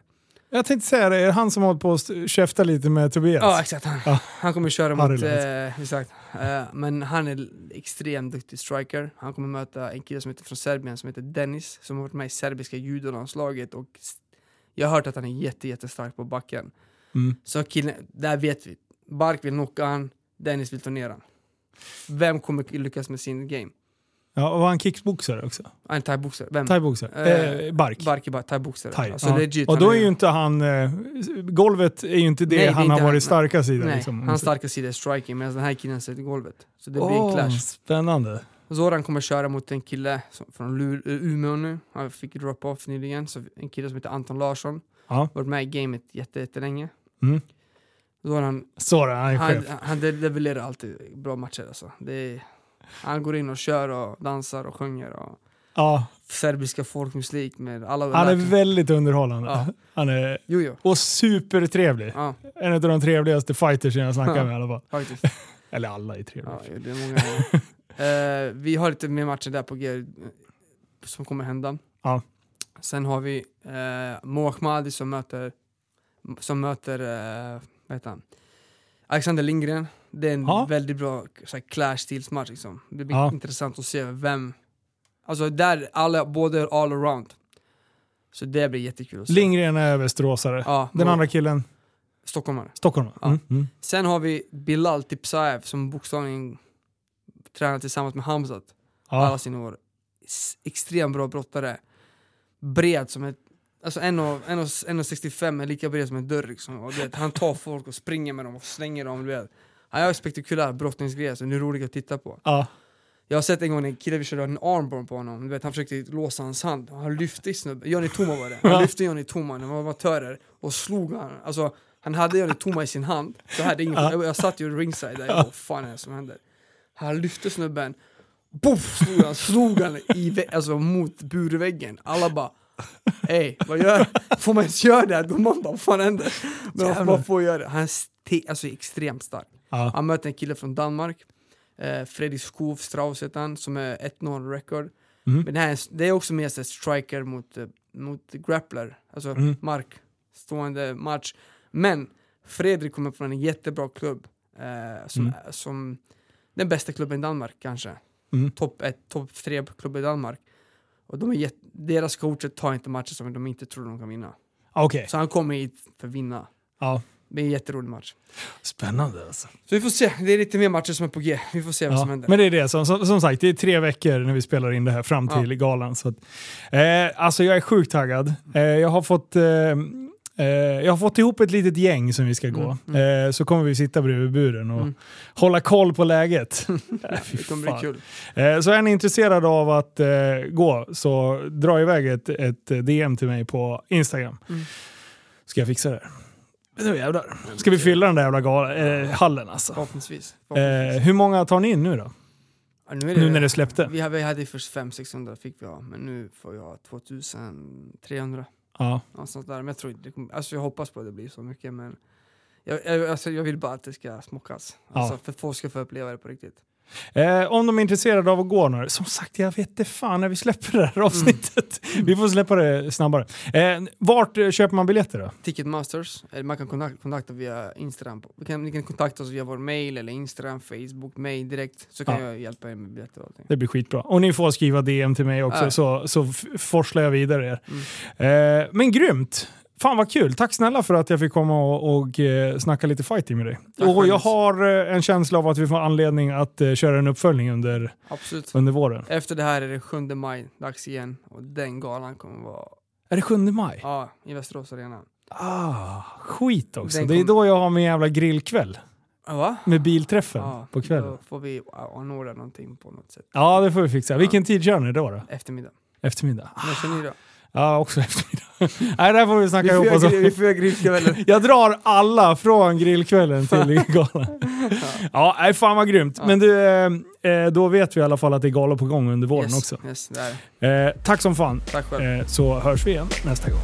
Jag tänkte säga det, är det han som håller på att käfta lite med Tobias? Ja, exakt. Han, Ja. han kommer köra mot... Eh, exakt. Eh, men han är extremt duktig striker. Han kommer möta en kille som heter från Serbien som heter Dennis, som har varit med i serbiska judolandslaget. Och jag har hört att han är jätte, jättestark på backen. Mm. Så killen, där vet vi. Bark vill knocka han, Dennis vill ta ner han. Vem kommer lyckas med sin game? Ja, och var han kickboxare också? En thaiboxare. Vem? Thaiboxare? Eh, Eh, bark? Bark är thaiboxare. Thai. Alltså ja. legit. och han då är ju inte han... Eh, golvet är ju inte det Nej, det han inte har han, varit nej. starka sida. Nej, liksom. hans starka sida är striking medan den här killen sätter golvet. Så det blir en clash. Spännande. Zoran kommer köra mot en kille från Lu- eh, Umeå nu. Han fick drop off nyligen. Så en kille som heter Anton Larsson. Ja. Varit med i gamet jätte, jättelänge. Mm. Zoran, då, han är han, han levererar alltid bra matcher alltså. Det är, han går in och kör och dansar och sjunger och Ja, serbiska folkmusik med alla han är väldigt underhållande. Ja. Han är... Jo, jo. Och supertrevlig. Ja, En av de trevligaste fighters jag snackar Ja. med i alla fall. faktiskt. Eller alla är trevliga. Ja, det är många. eh, vi har lite mer matcher där på G som kommer hända. Ja. Sen har vi eh, Mo Ahmadi som möter, som möter eh, vad heter han? Alexander Lindgren. Det är en Ja. väldigt bra så här, clash stils-match. Liksom. Det blir Ja. intressant att se vem... Alltså där alla, både all around. Så det blir jättekul att se. Lindgren är västeråsare. ja, Den andra killen, Stockholmare. Stockholm. Ja. Mm. Mm. Sen har vi Bilal Tipsaev som bokstavligen tränar tillsammans med Hamzat. alla Ja. sina år. Extremt bra brottare. Bred som ett... Alltså 1,65 1,65 är lika bred som en dörr liksom. Och vet, han tar folk och springer med dem och slänger dem. Du vet. Han gör spektakulär brottningsgrejer det är roligt att titta på. Ja. Jag har sett en gång en kille vi körde en armborn på honom. Du vet, han försökte låsa hans hand. Han lyfte snubben. Johnny Toma var det. Han lyfte Johnny Toma, de var amatörer. Och slog han. Alltså, han hade Johnny Toma i sin hand. Så här, det ingen, Ja. jag, jag satt ju ringside där. Jag bara, vad fan är det som händer? Han lyfte snubben. Boff, slog han, slog han i, alltså, mot burväggen. Alla bara Hej, vad gör Får man ens göra det? här? Domaren bara, vad fan händer? Men man, får göra det. Han är alltså, extremt stark. Ja. Han möter en kille från Danmark, eh, Fredrik Skov Strauss heter han, som är 1-0 record. Mm. Men det, här är, det är också mer striker mot, eh, mot grappler, alltså Mm. mark, stående match. Men Fredrik kommer från en jättebra klubb, eh, som, Mm. som den bästa klubben i Danmark kanske. Mm. Topp ett, topp tre klubb i Danmark. Och de är jätt, deras coacher tar inte matcher som de inte tror de kan vinna. Okej. Så han kommer hit för att vinna. Ja. Det är en jätterolig match. Spännande alltså. Så vi får se, det är lite mer matcher som är på G. Vi får se vad som Ja. händer. Men det är det, som, som, som sagt, det är tre veckor när vi spelar in det här fram till galan. Så att, eh, alltså jag är sjukt taggad. Eh, jag har fått... Eh, eh, jag har fått ihop ett litet gäng som vi ska gå. Mm, Eh, så kommer vi sitta bredvid buren och Mm. hålla koll på läget. fy Det kommer bli kul. Eh, Så är ni intresserade av att eh, gå så dra iväg ett, ett DM till mig på Instagram. Mm. Ska jag fixa det? Nu jävlar. Ska vi fylla den där jävla gal- eh, hallen alltså. Förhoppningsvis. Eh, Förhoppningsvis. hur många tar ni in nu då? Ja, nu, är Nu när det släppte? Vi hade, vi hade först 500-600 fick vi ha, men nu får vi ha 2300. Ja. Någonstans där. Men jag, tror, inte det kommer, alltså jag hoppas på att det blir så mycket, men jag, jag, alltså jag vill bara att det ska smockas. Alltså, Ja. För att folk ska få uppleva det på riktigt. Eh, om de är intresserade av att gå några. Som sagt, jag vet inte fan när vi släpper det här avsnittet. Vi får släppa det snabbare. Eh, vart eh, köper man biljetter då? Ticketmasters, eller man kan kontakta, kontakta via Instagram. Vi kan, ni kan kontakta oss via vår mail eller Instagram, Facebook, mig direkt. Så kan Ja. jag hjälpa er med biljetter och allting. Det blir skitbra. Och ni får skriva DM till mig också Ja. så, så forslar jag vidare er. Mm. Eh, men grymt! Fan vad kul! Tack snälla för att jag fick komma och, och eh, snacka lite fighting med dig. Tack och jag har eh, en känsla av att vi får anledning att eh, köra en uppföljning under, Absolut. under våren. Efter det här är det 7 maj, dags igen. Och den galan kommer vara Är det 7 maj? ja, i Västerås Arena. Ah, skit också. Den Det är kom- då jag har min jävla grillkväll. Ja, va? Med bilträffen Ja, på kvällen. Då får vi anordna någonting på något sätt. Ja, det får vi fixa. Vilken tid kör ni då? då? Eftermiddag. Eftermiddag? När kör ni då? Ja, också eftermiddag. Nej, där får vi Vi snacka får ihop oss. grill- vi får göra grillkvällen. Jag drar alla från grillkvällen till galan. Ja, nej, fan vad grymt. Ja. Men du, eh, eh, då vet vi i alla fall att det är galor på gång under våren yes, också. Yes. Eh, tack som fan. Tack själv. Eh, så hörs vi igen nästa gång.